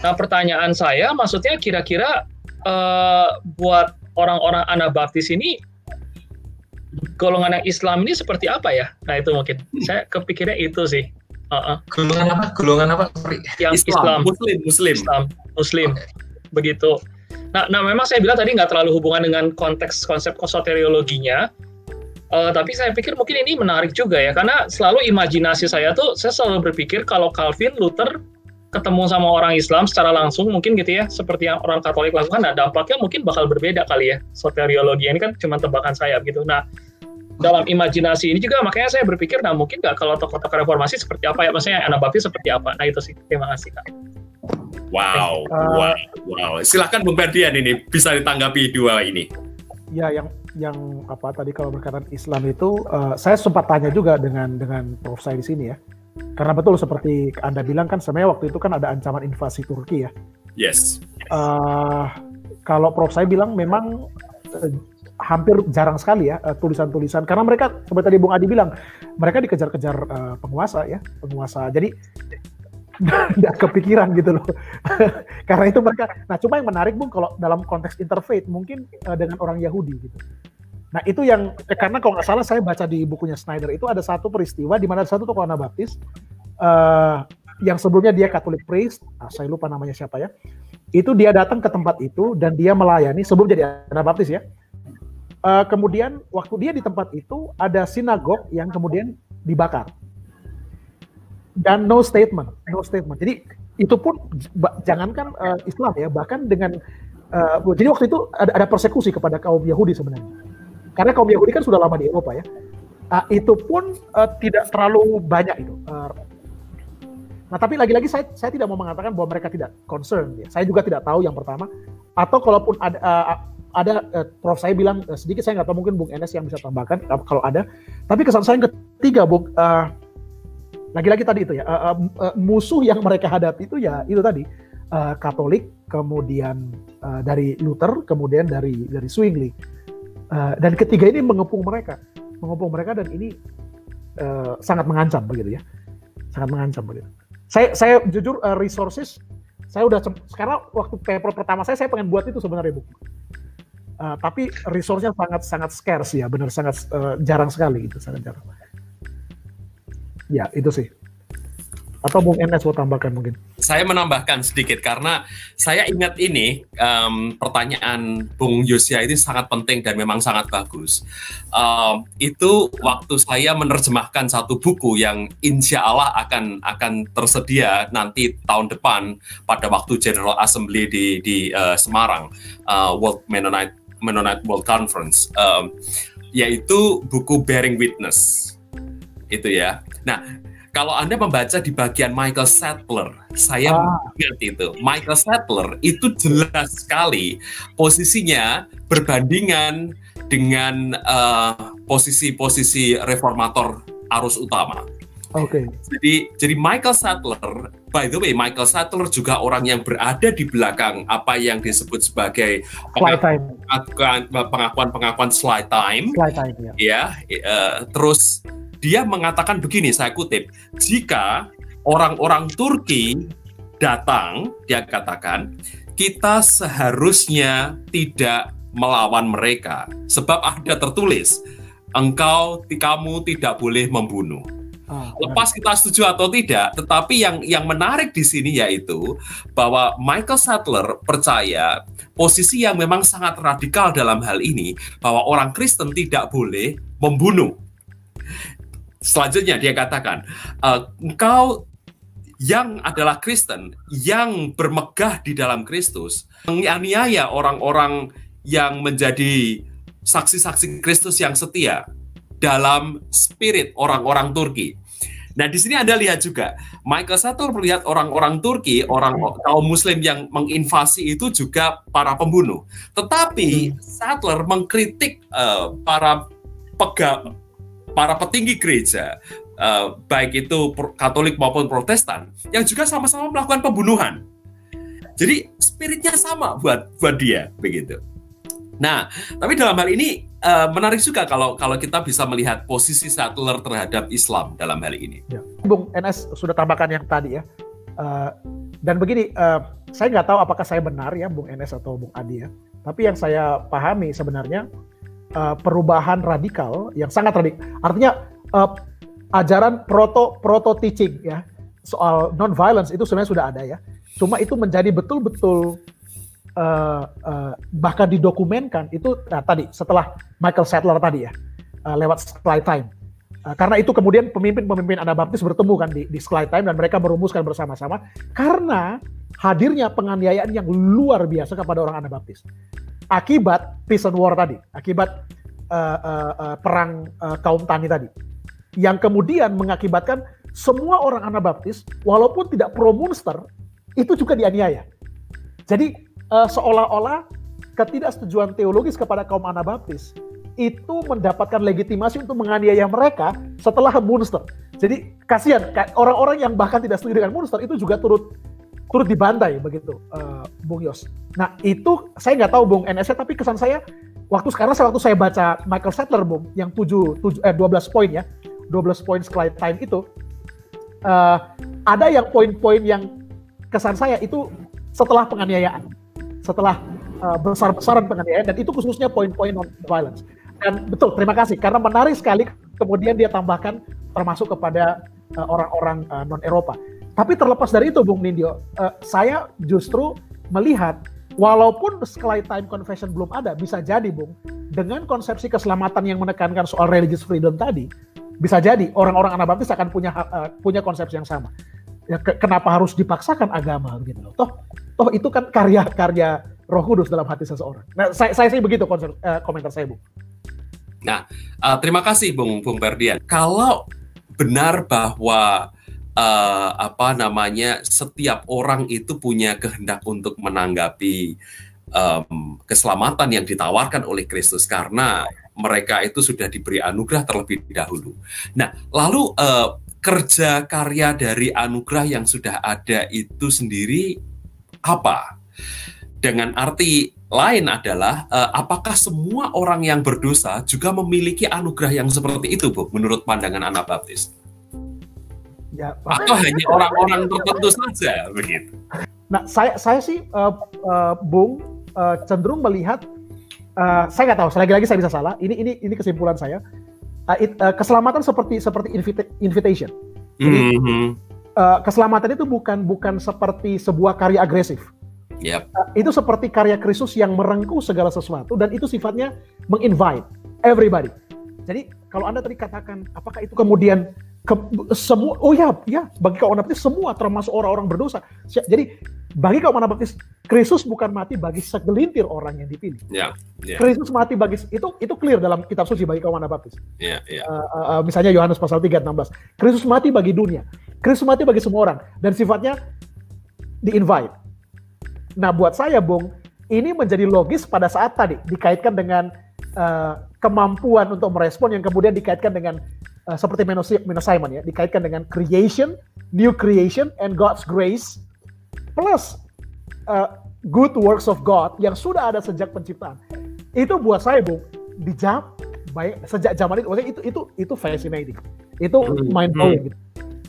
Speaker 4: nah pertanyaan saya maksudnya kira-kira uh, buat orang-orang Anabaptis ini golongan yang Islam ini seperti apa ya? Nah itu mungkin saya kepikirnya itu sih.
Speaker 3: Uh -uh. Golongan apa? Golongan apa?
Speaker 4: Yang Islam, Islam.
Speaker 1: Muslim, Muslim.
Speaker 4: Islam, Muslim. Okay. Begitu. Nah, nah memang saya bilang tadi nggak terlalu hubungan dengan konteks konsep soteriologinya, uh, tapi saya pikir mungkin ini menarik juga ya, karena selalu imajinasi saya tuh, saya selalu berpikir kalau Calvin, Luther, ketemu sama orang Islam secara langsung mungkin gitu ya seperti yang orang Katolik lakukan nah dampaknya mungkin bakal berbeda kali ya soteriologi ini kan cuma tebakan saya gitu. Nah dalam imajinasi ini juga makanya saya berpikir nah mungkin nggak kalau tokoh-tokoh reformasi seperti apa ya maksudnya Anabaptis seperti apa? Nah itu sih. Terima kasih kak.
Speaker 1: Wow, wow, wow. Silahkan Bung Ferdian ini bisa ditanggapi dua ini.
Speaker 2: Ya, yang yang apa tadi kalau berkaitan Islam itu, uh, saya sempat tanya juga dengan dengan Prof saya di sini ya karena betul seperti Anda bilang kan sebenarnya waktu itu kan ada ancaman invasi Turki ya.
Speaker 1: Yes.
Speaker 2: Uh, kalau Prof saya bilang memang uh, hampir jarang sekali ya tulisan tulisan-tulisan karena mereka seperti tadi Bung Adi bilang mereka dikejar-kejar uh, penguasa ya penguasa. Jadi [laughs] tidak kepikiran gitu loh. [laughs] karena itu mereka. Nah cuma yang menarik Bung kalau dalam konteks interfaith mungkin uh, dengan orang Yahudi gitu. Nah itu yang eh, karena kalau nggak salah saya baca di bukunya Snyder itu ada satu peristiwa di mana ada satu tokoh Anabaptis uh, yang sebelumnya dia Katolik priest, nah, saya lupa namanya siapa ya. itu dia datang ke tempat itu dan dia melayani sebelum jadi Anabaptis ya. Uh, kemudian waktu dia di tempat itu ada sinagog yang kemudian dibakar dan no statement, no statement. Jadi itu pun jangankan uh, Islam ya, bahkan dengan uh, jadi waktu itu ada, ada persekusi kepada kaum Yahudi sebenarnya. Karena kaum Yahudi kan sudah lama di Eropa ya. Uh, itu pun uh, tidak terlalu banyak itu. Uh, nah tapi lagi-lagi saya saya tidak mau mengatakan bahwa mereka tidak concern ya. Saya juga tidak tahu yang pertama. Atau kalaupun ada uh, ada uh, Prof saya bilang uh, sedikit saya nggak tahu mungkin Bung Enes yang bisa tambahkan kalau ada. Tapi kesan saya yang ketiga Bung uh, lagi-lagi tadi itu ya uh, uh, musuh yang mereka hadapi itu ya itu tadi. Uh, Katolik kemudian uh, dari Luther kemudian dari dari Zwingli. Uh, dan ketiga ini mengepung mereka. Mengepung mereka dan ini uh, sangat mengancam begitu ya. Sangat mengancam begitu. Saya saya jujur uh, resources saya udah sekarang waktu paper pertama saya saya pengen buat itu sebenarnya bu. Uh, tapi resource-nya sangat sangat scarce ya benar sangat uh, jarang sekali itu sangat jarang Ya, itu sih. Atau Bung Enes mau tambahkan mungkin?
Speaker 1: Saya menambahkan sedikit karena saya ingat ini um, pertanyaan Bung Yosia ini sangat penting dan memang sangat bagus. Um, itu waktu saya menerjemahkan satu buku yang insya Allah akan akan tersedia nanti tahun depan pada waktu General Assembly di di uh, Semarang, uh, World Mennonite Mennonite World Conference, um, yaitu buku Bearing Witness itu ya. Nah, kalau Anda membaca di bagian Michael Sattler, saya ah. ingat itu. Michael Sattler itu jelas sekali posisinya berbandingan dengan eh, posisi-posisi uh, reformator arus utama.
Speaker 2: Oke. Okay.
Speaker 1: Jadi jadi Michael Sattler, by the way, Michael Sattler juga orang yang berada di belakang apa yang disebut sebagai pengakuan-pengakuan slide time.
Speaker 2: Slide time ya.
Speaker 1: Ya, uh, terus dia mengatakan begini, saya kutip, jika orang-orang Turki datang, dia katakan, kita seharusnya tidak melawan mereka, sebab ada tertulis, engkau, kamu tidak boleh membunuh. Ah, Lepas kita setuju atau tidak, tetapi yang yang menarik di sini yaitu bahwa Michael Sattler percaya posisi yang memang sangat radikal dalam hal ini bahwa orang Kristen tidak boleh membunuh. Selanjutnya dia katakan, uh, engkau yang adalah Kristen, yang bermegah di dalam Kristus, menganiaya orang-orang yang menjadi saksi-saksi Kristus yang setia dalam spirit orang-orang Turki. Nah, di sini Anda lihat juga, Michael Sator melihat orang-orang Turki, orang kaum Muslim yang menginvasi itu juga para pembunuh. Tetapi Sattler mengkritik uh, para pegawai para petinggi gereja, uh, baik itu Katolik maupun Protestan, yang juga sama-sama melakukan pembunuhan. Jadi spiritnya sama buat buat dia begitu. Nah, tapi dalam hal ini uh, menarik juga kalau kalau kita bisa melihat posisi Sattler terhadap Islam dalam hal ini.
Speaker 2: Ya. Bung NS sudah tambahkan yang tadi ya. Uh, dan begini, saya nggak tahu apakah saya benar ya, Bung NS atau Bung Adi ya. Tapi yang saya pahami sebenarnya uh, perubahan radikal yang sangat radikal. Artinya uh, ajaran proto proto teaching ya soal non violence itu sebenarnya sudah ada ya. Cuma itu menjadi betul-betul uh, uh, bahkan didokumenkan itu nah, tadi setelah Michael Sattler tadi ya uh, lewat Sky Time. Karena itu kemudian pemimpin-pemimpin Anabaptis bertemu kan di, di Sky Time dan mereka merumuskan bersama-sama karena hadirnya penganiayaan yang luar biasa kepada orang Anabaptis akibat and war tadi, akibat uh, uh, uh, perang uh, kaum tani tadi, yang kemudian mengakibatkan semua orang Anabaptis, walaupun tidak pro Munster, itu juga dianiaya. Jadi uh, seolah-olah ketidaksetujuan teologis kepada kaum Anabaptis itu mendapatkan legitimasi untuk menganiaya mereka setelah Munster. Jadi kasihan orang-orang yang bahkan tidak setuju dengan Munster itu juga turut turut dibantai begitu uh, Bung Yos. Nah itu saya nggak tahu Bung NSC tapi kesan saya waktu sekarang saya waktu saya baca Michael Sattler Bung yang 7, 7 eh 12 poin ya 12 poin slide time itu uh, ada yang poin-poin yang kesan saya itu setelah penganiayaan setelah uh, besar-besaran penganiayaan dan itu khususnya poin-poin non violence dan betul terima kasih karena menarik sekali kemudian dia tambahkan termasuk kepada orang-orang uh, non Eropa tapi terlepas dari itu, Bung Nindyo, uh, saya justru melihat walaupun sekali time confession belum ada, bisa jadi, Bung, dengan konsepsi keselamatan yang menekankan soal religious freedom tadi, bisa jadi orang-orang Anabaptis akan punya uh, punya konsepsi yang sama. Ya, ke kenapa harus dipaksakan agama gitu loh? Toh, toh itu kan karya-karya Roh Kudus dalam hati seseorang. Nah, saya saya sih begitu konsep, uh, komentar saya, Bung.
Speaker 1: Nah, uh, terima kasih Bung Bung Ferdian. Kalau benar bahwa uh, apa namanya setiap orang itu punya kehendak untuk menanggapi um, keselamatan yang ditawarkan oleh Kristus karena mereka itu sudah diberi anugerah terlebih dahulu. Nah, lalu uh, kerja karya dari anugerah yang sudah ada itu sendiri apa? Dengan arti lain adalah uh, apakah semua orang yang berdosa juga memiliki anugerah yang seperti itu, Bu, menurut pandangan anak baptis? Ya, atau hanya orang-orang tertentu saja begitu.
Speaker 2: Nah, saya saya sih uh, uh, Bung uh, cenderung melihat uh, saya nggak tahu, lagi-lagi saya bisa salah. Ini ini ini kesimpulan saya. Uh, it, uh, keselamatan seperti seperti invita invitation. Jadi mm -hmm. uh, keselamatan itu bukan bukan seperti sebuah karya agresif Yep. Uh, itu seperti karya Kristus yang merengkuh segala sesuatu dan itu sifatnya menginvite everybody. Jadi kalau anda tadi katakan apakah itu kemudian ke, semua oh ya ya bagi kaum Anabaptis semua termasuk orang-orang berdosa. Jadi bagi kaum Anabaptis Kristus bukan mati bagi segelintir orang yang dipilih. Yeah, yeah. Kristus mati bagi itu itu clear dalam kitab suci bagi kaum Anabaptis. Yeah, yeah. Uh, uh, misalnya Yohanes pasal 3 16. Kristus mati bagi dunia. Kristus mati bagi semua orang dan sifatnya di invite Nah, buat saya, Bung, ini menjadi logis pada saat tadi dikaitkan dengan uh, kemampuan untuk merespon yang kemudian dikaitkan dengan uh, seperti Menno Simon ya, dikaitkan dengan creation, new creation, and God's grace plus uh, good works of God yang sudah ada sejak penciptaan. Itu buat saya, Bung, di jam baik sejak zaman itu, itu itu itu fascinating, itu hmm. mind blowing. Hmm. Gitu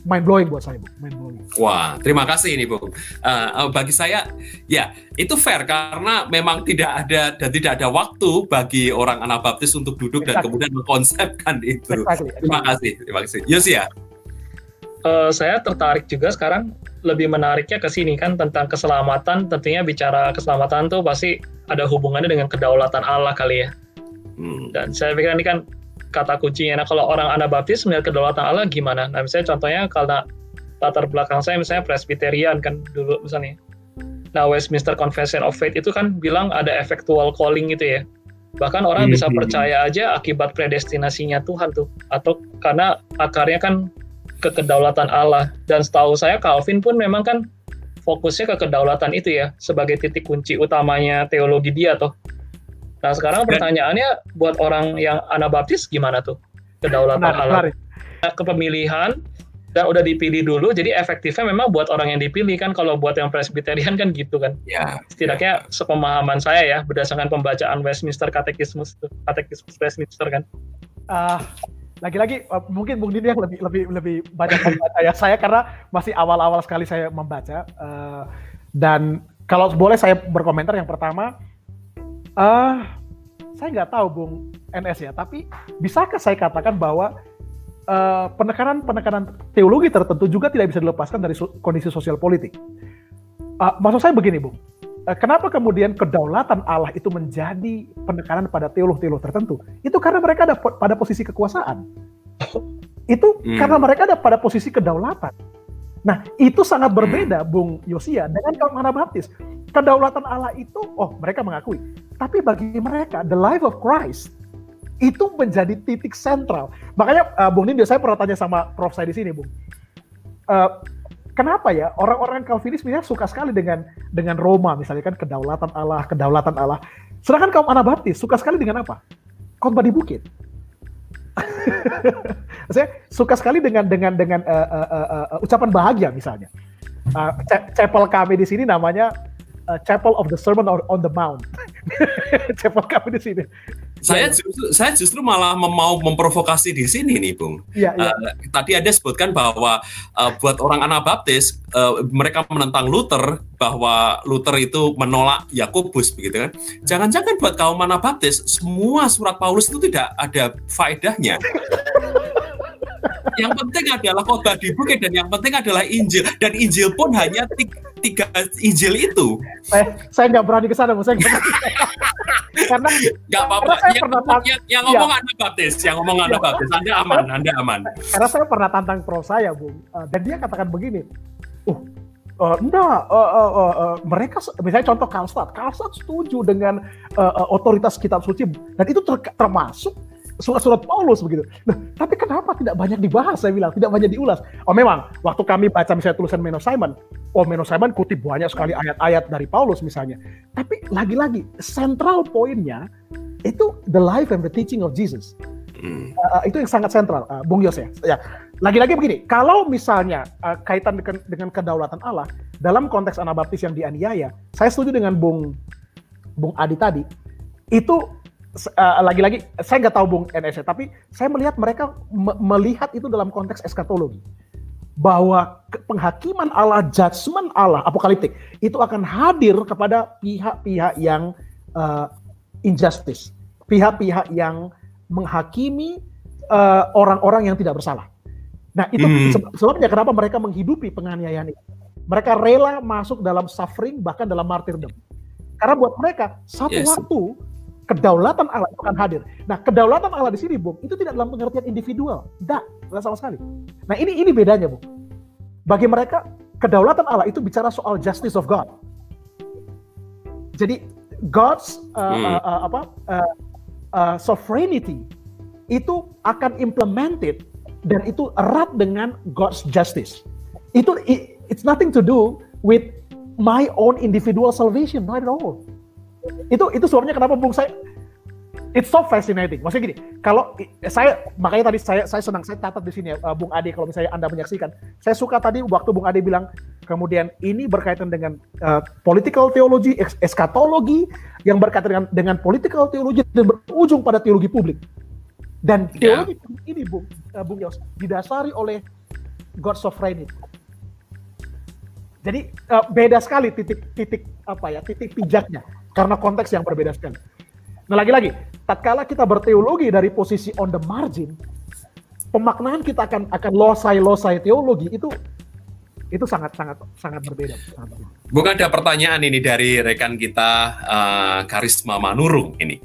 Speaker 2: mind blowing buat saya, Mind blowing.
Speaker 1: Wah, terima kasih ini, Bung. Uh, bagi saya, ya itu fair karena memang tidak ada dan tidak ada waktu bagi orang Anabaptis untuk duduk exactly. dan kemudian mengkonsepkan itu. Exactly. Terima kasih, terima kasih. Yosia.
Speaker 4: Uh, saya tertarik juga sekarang lebih menariknya ke sini kan tentang keselamatan. Tentunya bicara keselamatan tuh pasti ada hubungannya dengan kedaulatan Allah kali ya. Hmm. Dan saya pikir ini kan kata kuncinya. Nah, kalau orang Anabaptis melihat kedaulatan Allah gimana? Nah, misalnya contohnya karena latar belakang saya misalnya Presbyterian kan dulu misalnya. Nah, Westminster Confession of Faith itu kan bilang ada effectual calling gitu ya. Bahkan orang bisa mm-hmm. percaya aja akibat predestinasinya Tuhan tuh atau karena akarnya kan ke kedaulatan Allah dan setahu saya Calvin pun memang kan fokusnya ke kedaulatan itu ya sebagai titik kunci utamanya teologi dia tuh Nah sekarang pertanyaannya buat orang yang Anabaptis gimana tuh kedaulatan Allah? Kepemilihan dan udah dipilih dulu, jadi efektifnya memang buat orang yang dipilih kan. Kalau buat yang Presbyterian kan gitu kan. Ya. Setidaknya ya. sepemahaman saya ya berdasarkan pembacaan Westminster Katekismus, Katekismus Westminster kan.
Speaker 2: Uh, lagi-lagi uh, mungkin Bung Dini yang lebih lebih lebih banyak membaca ya saya karena masih awal-awal sekali saya membaca uh, dan kalau boleh saya berkomentar yang pertama Uh, saya nggak tahu Bung NS ya, tapi bisakah saya katakan bahwa uh, penekanan-penekanan teologi tertentu juga tidak bisa dilepaskan dari so kondisi sosial politik? Uh, maksud saya begini Bung, uh, kenapa kemudian kedaulatan Allah itu menjadi penekanan pada teolog-teolog tertentu? Itu karena mereka ada pada posisi kekuasaan. Itu hmm. karena mereka ada pada posisi kedaulatan. Nah, itu sangat berbeda, Bung Yosia, dengan kaum Anabaptis. Kedaulatan Allah itu, oh mereka mengakui. Tapi bagi mereka, the life of Christ itu menjadi titik sentral. Makanya, uh, Bung Nindyo, saya pernah tanya sama Prof. saya di sini, Bung. Uh, kenapa ya orang-orang Calvinis misalnya suka sekali dengan dengan Roma, misalnya kan kedaulatan Allah, kedaulatan Allah. Sedangkan kaum Anabaptis suka sekali dengan apa? Khotbah di bukit. [laughs] saya suka sekali dengan dengan dengan uh, uh, uh, uh, ucapan bahagia misalnya. Uh, chapel kami di sini namanya uh, Chapel of the Sermon on the Mount. [laughs] chapel kami di sini.
Speaker 1: Saya justru saya justru malah mau memprovokasi di sini nih, Bung. Ya, ya. Uh, tadi ada sebutkan bahwa uh, buat orang Anabaptis uh, mereka menentang Luther bahwa Luther itu menolak Yakobus begitu kan. Jangan-jangan buat kaum Anabaptis semua surat Paulus itu tidak ada faedahnya. yang penting adalah khotbah di bukit dan yang penting adalah Injil dan Injil pun hanya tiga, tiga Injil itu.
Speaker 2: Eh, saya nggak berani ke sana, saya nggak
Speaker 1: karena nggak apa-apa. Yang, ngomong, yang, yang ngomong ya. Anda Baptis, yang ngomong Anda ya. Baptis, Anda aman, Anda aman.
Speaker 2: Karena saya pernah tantang pro saya, Bung, uh, dan dia katakan begini, uh, Uh, enggak, uh, uh, uh, uh, mereka misalnya contoh Kalstat, Kalstat setuju dengan uh, uh, otoritas kitab suci dan itu ter termasuk surat-surat Paulus begitu. Nah, tapi kenapa tidak banyak dibahas? Saya bilang tidak banyak diulas. Oh memang, waktu kami baca misalnya tulisan Menno Simon, oh Menno Simon kutip banyak sekali ayat-ayat dari Paulus misalnya. Tapi lagi-lagi central poinnya itu the life and the teaching of Jesus. Hmm. Uh, itu yang sangat sentral, uh, Bung Yos ya. ya. Lagi-lagi begini, kalau misalnya uh, kaitan dengan, dengan kedaulatan Allah dalam konteks Anabaptis yang dianiaya, saya setuju dengan Bung Bung Adi tadi. Itu lagi lagi-lagi saya nggak tahu Bung NSC, tapi saya melihat mereka me melihat itu dalam konteks eskatologi bahwa penghakiman Allah, judgment Allah, apokaliptik itu akan hadir kepada pihak-pihak yang uh, injustice, pihak-pihak yang menghakimi eh, orang-orang uh, yang tidak bersalah. Nah itu hmm. sebabnya kenapa mereka menghidupi penganiayaan itu. Mereka rela masuk dalam suffering bahkan dalam martyrdom. Karena buat mereka satu yes. waktu kedaulatan Allah itu akan hadir. Nah kedaulatan Allah di sini, Bung, itu tidak dalam pengertian individual. Tidak, tidak sama sekali. Nah ini ini bedanya, Bung. Bagi mereka kedaulatan Allah itu bicara soal justice of God. Jadi God's uh, hmm. uh, uh, apa uh, uh, sovereignty itu akan implemented dan itu erat dengan God's justice. Itu it, it's nothing to do with my own individual salvation, not at all. Itu itu sebabnya kenapa Bung saya It's so fascinating. Maksudnya gini, kalau saya makanya tadi saya saya senang saya catat di sini ya, uh, Bung Ade kalau misalnya Anda menyaksikan. Saya suka tadi waktu Bung Ade bilang kemudian ini berkaitan dengan uh, political theology, eskatologi yang berkaitan dengan dengan political theology dan berujung pada teologi publik. Dan ya. teologi yeah. ini Bung uh, Bung Yos didasari oleh God sovereignty. Jadi uh, beda sekali titik-titik apa ya, titik pijaknya karena konteks yang berbeda sekali. Nah lagi-lagi, tatkala kita berteologi dari posisi on the margin, pemaknaan kita akan akan losai-losai teologi itu itu sangat sangat sangat berbeda.
Speaker 1: Bukan ada pertanyaan ini dari rekan kita uh, Karisma Manurung ini.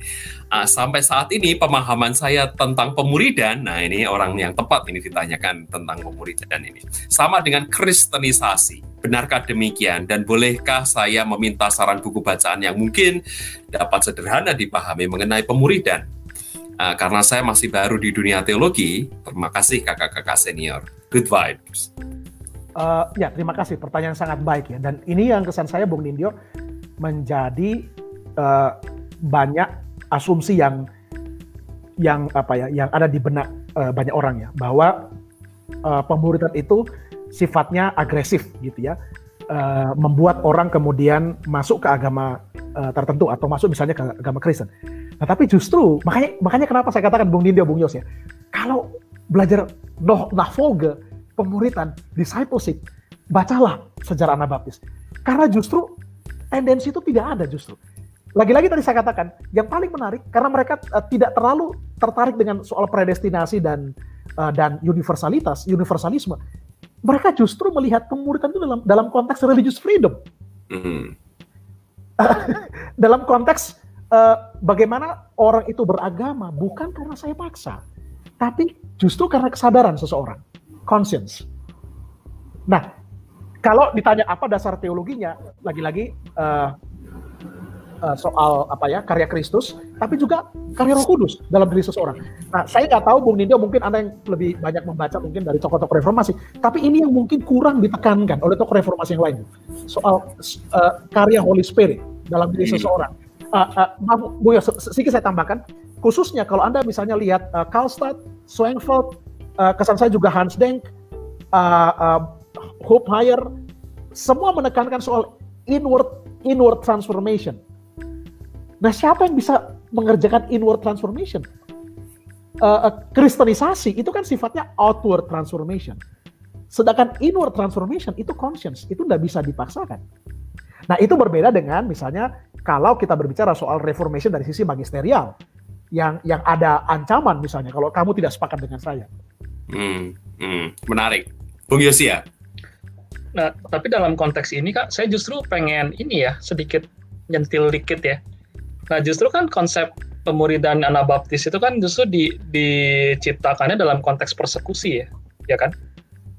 Speaker 1: Uh, sampai saat ini pemahaman saya tentang pemuridan, nah ini orang yang tepat ini ditanyakan tentang pemuridan ini. Sama dengan kristenisasi. Benarkah demikian? Dan bolehkah saya meminta saran buku bacaan yang mungkin dapat sederhana dipahami mengenai pemuridan? Uh, karena saya masih baru di dunia teologi, terima kasih kakak-kakak senior. Good vibes.
Speaker 2: Uh, ya, terima kasih. Pertanyaan sangat baik ya. Dan ini yang kesan saya, Bung Nindyo, menjadi uh, banyak asumsi yang yang apa ya, yang ada di benak uh, banyak orang ya, bahwa uh, pemuridan itu sifatnya agresif gitu ya, uh, membuat orang kemudian masuk ke agama uh, tertentu atau masuk misalnya ke agama Kristen. Nah, tapi justru makanya makanya kenapa saya katakan Bung Nindyo, Bung Yos ya, kalau belajar noh nahvoge pemuritan, discipleship, bacalah sejarah Anabaptis. Karena justru tendensi itu tidak ada justru. Lagi-lagi tadi saya katakan, yang paling menarik karena mereka uh, tidak terlalu tertarik dengan soal predestinasi dan uh, dan universalitas, universalisme. Mereka justru melihat pemuritan itu dalam dalam konteks religious freedom. Mm. [laughs] dalam konteks uh, bagaimana orang itu beragama bukan karena saya paksa, tapi justru karena kesadaran seseorang conscience. Nah, kalau ditanya apa dasar teologinya, lagi-lagi uh, uh, soal apa ya karya Kristus, tapi juga karya Roh Kudus dalam diri seseorang. Nah, saya nggak tahu Bung Nindyo mungkin anda yang lebih banyak membaca mungkin dari tokoh-tokoh reformasi, tapi ini yang mungkin kurang ditekankan oleh tokoh reformasi yang lain soal uh, karya Holy Spirit dalam diri seseorang. Uh, uh, Bu sedikit saya tambahkan, khususnya kalau anda misalnya lihat uh, Karlstadt, Schwenkfeld, uh, kesan saya juga Hans Denk, uh, uh, Hope Higher, semua menekankan soal inward inward transformation. Nah, siapa yang bisa mengerjakan inward transformation? Uh, uh, kristenisasi itu kan sifatnya outward transformation. Sedangkan inward transformation itu conscience, itu tidak bisa dipaksakan. Nah, itu berbeda dengan misalnya kalau kita berbicara soal reformation dari sisi magisterial yang yang ada ancaman misalnya kalau kamu tidak sepakat dengan saya
Speaker 1: Hmm, hmm, menarik. Bung Yosia.
Speaker 4: Nah, tapi dalam konteks ini kak, saya justru pengen ini ya sedikit nyentil dikit ya. Nah, justru kan konsep pemuridan Anabaptis itu kan justru di, diciptakannya dalam konteks persekusi ya, ya kan?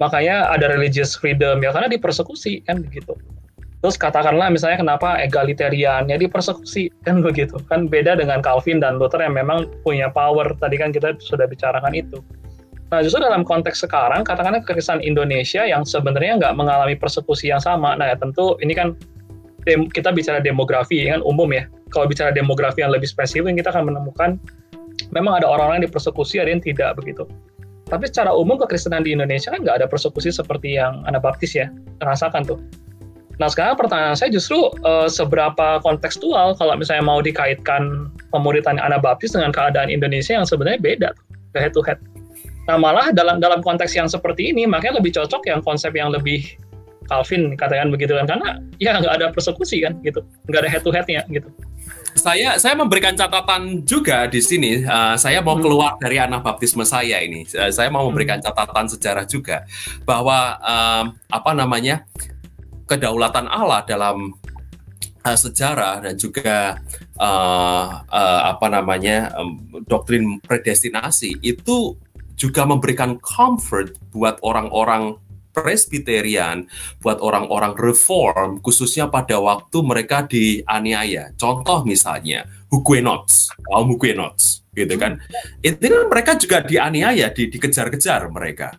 Speaker 4: Makanya ada religious freedom ya karena dipersekusi kan begitu. Terus katakanlah misalnya kenapa egalitarian ya dipersekusi kan [laughs] begitu kan beda dengan Calvin dan Luther yang memang punya power tadi kan kita sudah bicarakan itu. Nah justru dalam konteks sekarang katakanlah kekristenan Indonesia yang sebenarnya nggak mengalami persekusi yang sama. Nah ya tentu ini kan kita bicara demografi kan umum ya. Kalau bicara demografi yang lebih spesifik kita akan menemukan memang ada orang-orang yang dipersekusi ada yang tidak begitu. Tapi secara umum kekristenan di Indonesia kan nggak ada persekusi seperti yang Anabaptis ya rasakan tuh. Nah sekarang pertanyaan saya justru uh, seberapa kontekstual kalau misalnya mau dikaitkan pemuritan Anabaptis dengan keadaan Indonesia yang sebenarnya beda head to head. Nah malah dalam dalam konteks yang seperti ini makanya lebih cocok yang konsep yang lebih Calvin katakan begitu kan karena ya nggak ada persekusi kan gitu nggak ada head to headnya gitu.
Speaker 1: Saya saya memberikan catatan juga di sini. Uh, saya mau hmm. keluar dari anabaptisme saya ini. Uh, saya mau memberikan hmm. catatan sejarah juga bahwa uh, apa namanya kedaulatan Allah dalam uh, sejarah dan juga uh, uh, apa namanya um, doktrin predestinasi itu juga memberikan comfort buat orang-orang Presbyterian, buat orang-orang reform, khususnya pada waktu mereka dianiaya. Contoh misalnya, Huguenots, kaum Huguenots, gitu kan. Itu kan mereka juga dianiaya, di, dikejar-kejar mereka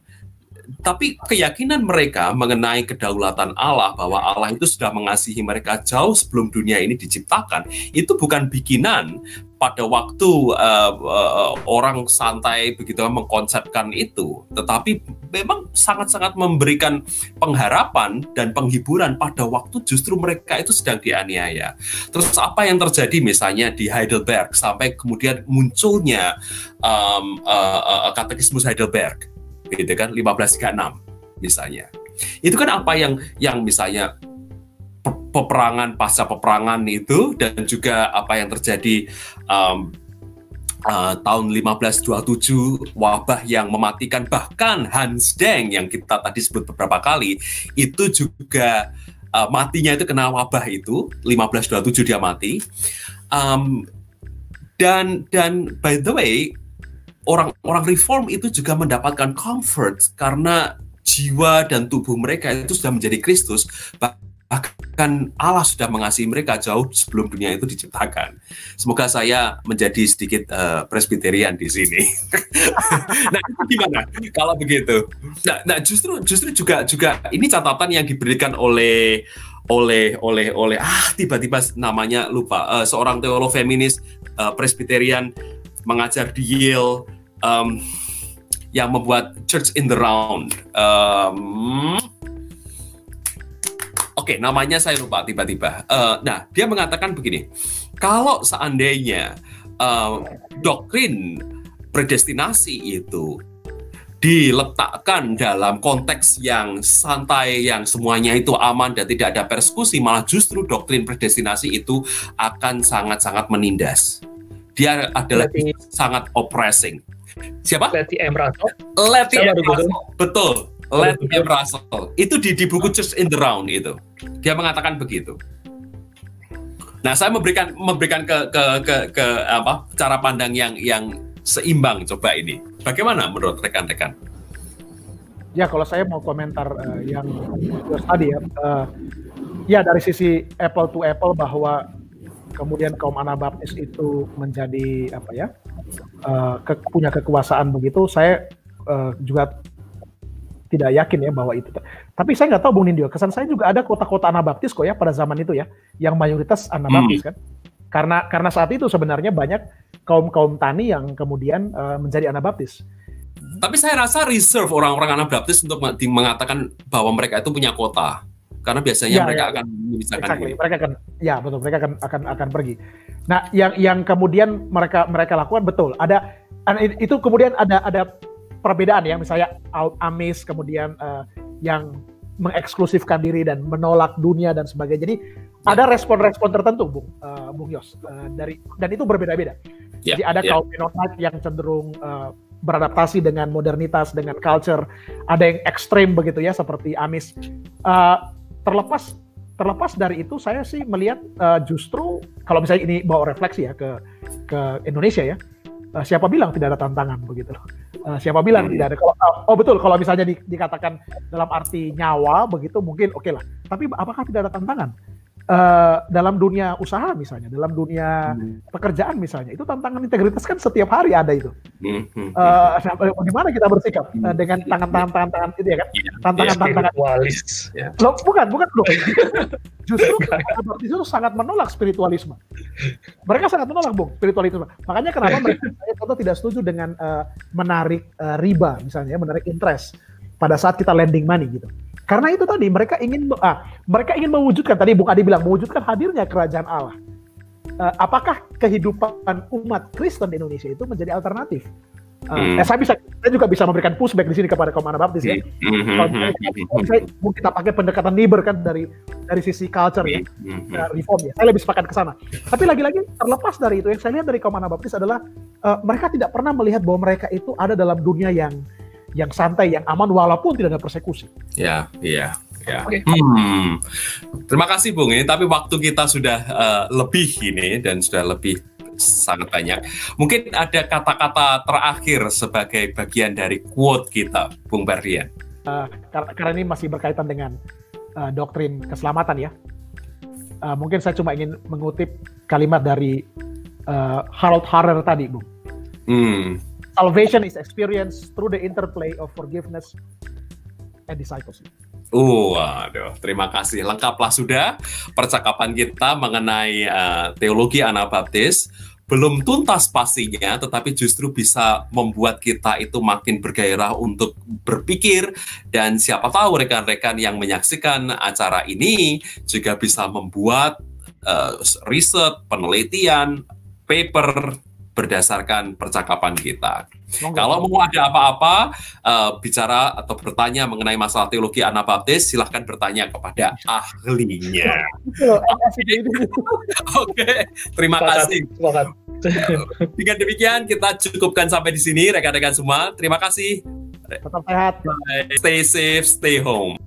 Speaker 1: tapi keyakinan mereka mengenai kedaulatan Allah bahwa Allah itu sudah mengasihi mereka jauh sebelum dunia ini diciptakan itu bukan bikinan. Pada waktu uh, uh, orang santai begitu mengkonsepkan itu tetapi memang sangat-sangat memberikan pengharapan dan penghiburan pada waktu justru mereka itu sedang dianiaya. Terus apa yang terjadi misalnya di Heidelberg sampai kemudian munculnya um, uh, uh, katekismus Heidelberg gitu kan 1536 misalnya. Itu kan apa yang yang misalnya peperangan pasca peperangan itu dan juga apa yang terjadi um, uh, tahun 1527 wabah yang mematikan. Bahkan Hans Deng yang kita tadi sebut beberapa kali itu juga uh, matinya itu kena wabah itu 1527 dia mati. Um, dan dan by the way orang-orang reform itu juga mendapatkan comfort karena jiwa dan tubuh mereka itu sudah menjadi Kristus bahkan Allah sudah mengasihi mereka jauh sebelum dunia itu diciptakan. Semoga saya menjadi sedikit uh, presbyterian di sini. [laughs] nah, itu gimana kalau begitu? Nah, nah justru justru juga juga ini catatan yang diberikan oleh oleh oleh oleh ah tiba-tiba namanya lupa uh, seorang teolog feminis uh, presbyterian mengajar di Yale um, yang membuat Church in the Round. Um, Oke, okay, namanya saya lupa tiba-tiba. Uh, nah, dia mengatakan begini: kalau seandainya uh, doktrin predestinasi itu diletakkan dalam konteks yang santai, yang semuanya itu aman dan tidak ada persekusi, malah justru doktrin predestinasi itu akan sangat-sangat menindas. Dia adalah Berarti... sangat oppressing. Siapa?
Speaker 4: Letty M. Russell.
Speaker 1: Letty M. Russell. Betul. Letty M. Russell. Itu di, di buku Church in the Round itu. Dia mengatakan begitu. Nah, saya memberikan memberikan ke ke ke, ke apa cara pandang yang yang seimbang coba ini. Bagaimana menurut rekan-rekan?
Speaker 2: Ya, kalau saya mau komentar uh, yang tadi ya, uh, ya dari sisi apple to apple bahwa kemudian kaum Anabaptis itu menjadi apa ya uh, ke, punya kekuasaan begitu, saya uh, juga tidak yakin ya bahwa itu. Tapi saya nggak tahu Bung Nindyo, kesan saya juga ada kota-kota Anabaptis kok ya pada zaman itu ya, yang mayoritas Anabaptis hmm. kan. Karena karena saat itu sebenarnya banyak kaum kaum tani yang kemudian uh, menjadi Anabaptis.
Speaker 1: Tapi saya rasa reserve orang-orang Anabaptis untuk mengatakan bahwa mereka itu punya kota karena biasanya ya, mereka ya. akan memisahkan exactly.
Speaker 2: Mereka akan ya betul mereka akan akan akan pergi. Nah, yang yang kemudian mereka mereka lakukan betul. Ada itu kemudian ada ada perbedaan ya misalnya Amis kemudian uh, yang mengeksklusifkan diri dan menolak dunia dan sebagainya. Jadi ya. ada respon-respon tertentu, Bung uh, Bung Yos uh, dari dan itu berbeda-beda. Ya, Jadi ada ya. kaum Mennonite yang cenderung uh, beradaptasi dengan modernitas, dengan culture. Ada yang ekstrem begitu ya, seperti Amis. Uh, terlepas terlepas dari itu, saya sih melihat uh, justru kalau misalnya ini bawa refleksi ya ke ke Indonesia ya, uh, siapa bilang tidak ada tantangan begitu loh. Uh, siapa bilang tidak ada? Kalau, oh betul, kalau misalnya di, dikatakan dalam arti nyawa begitu mungkin oke okay lah. Tapi apakah tidak ada tantangan? Uh, dalam dunia usaha misalnya, dalam dunia hmm. pekerjaan misalnya, itu tantangan integritas kan setiap hari ada itu. Hmm. Uh, di mana kita bersikap uh, dengan tangan-tangan tangan itu ya kan? Iya. Tantangan-tantangan.
Speaker 4: Spiritualis.
Speaker 2: Ya. Loh, bukan, bukan loh. [laughs] Justru itu sangat menolak spiritualisme. Mereka sangat menolak bung spiritualisme. Makanya kenapa mereka [laughs] tidak setuju dengan uh, menarik uh, riba misalnya, menarik interest pada saat kita lending money gitu. Karena itu tadi mereka ingin ah, mereka ingin mewujudkan tadi Bung Adi bilang mewujudkan hadirnya kerajaan Allah. Uh, apakah kehidupan umat Kristen di Indonesia itu menjadi alternatif? Uh, hmm. eh, saya bisa saya juga bisa memberikan pushback di sini kepada kaum Baptis ya. Hmm. Kalau misalnya, kalau kita pakai pendekatan liber kan dari dari sisi culture ya, hmm. uh, reform ya. Saya lebih sepakat ke sana. Tapi lagi-lagi terlepas dari itu yang saya lihat dari kaum Baptis adalah uh, mereka tidak pernah melihat bahwa mereka itu ada dalam dunia yang yang santai, yang aman walaupun tidak ada persekusi.
Speaker 1: Ya, iya. Ya. Okay. Hmm. Terima kasih Bung ini tapi waktu kita sudah uh, lebih ini dan sudah lebih sangat banyak. Mungkin ada kata-kata terakhir sebagai bagian dari quote kita, Bung Bardian.
Speaker 2: Uh, karena ini masih berkaitan dengan uh, doktrin keselamatan ya. Uh, mungkin saya cuma ingin mengutip kalimat dari uh, Harold Harrer tadi, Bung. Hmm salvation is experienced through the interplay of forgiveness and discipleship.
Speaker 1: Uh, waduh, terima kasih. Lengkaplah sudah percakapan kita mengenai uh, teologi Anabaptis. Belum tuntas pastinya, tetapi justru bisa membuat kita itu makin bergairah untuk berpikir. Dan siapa tahu rekan-rekan yang menyaksikan acara ini juga bisa membuat uh, riset, penelitian, paper, berdasarkan percakapan kita. Kalau mau ada apa-apa uh, bicara atau bertanya mengenai masalah teologi Anabaptis, silahkan bertanya kepada ahlinya. [laughs] Oke, terima kasih. Dengan demikian kita cukupkan sampai di sini rekan-rekan semua. Terima kasih.
Speaker 2: Tetap sehat.
Speaker 1: Bye. Stay safe, stay home.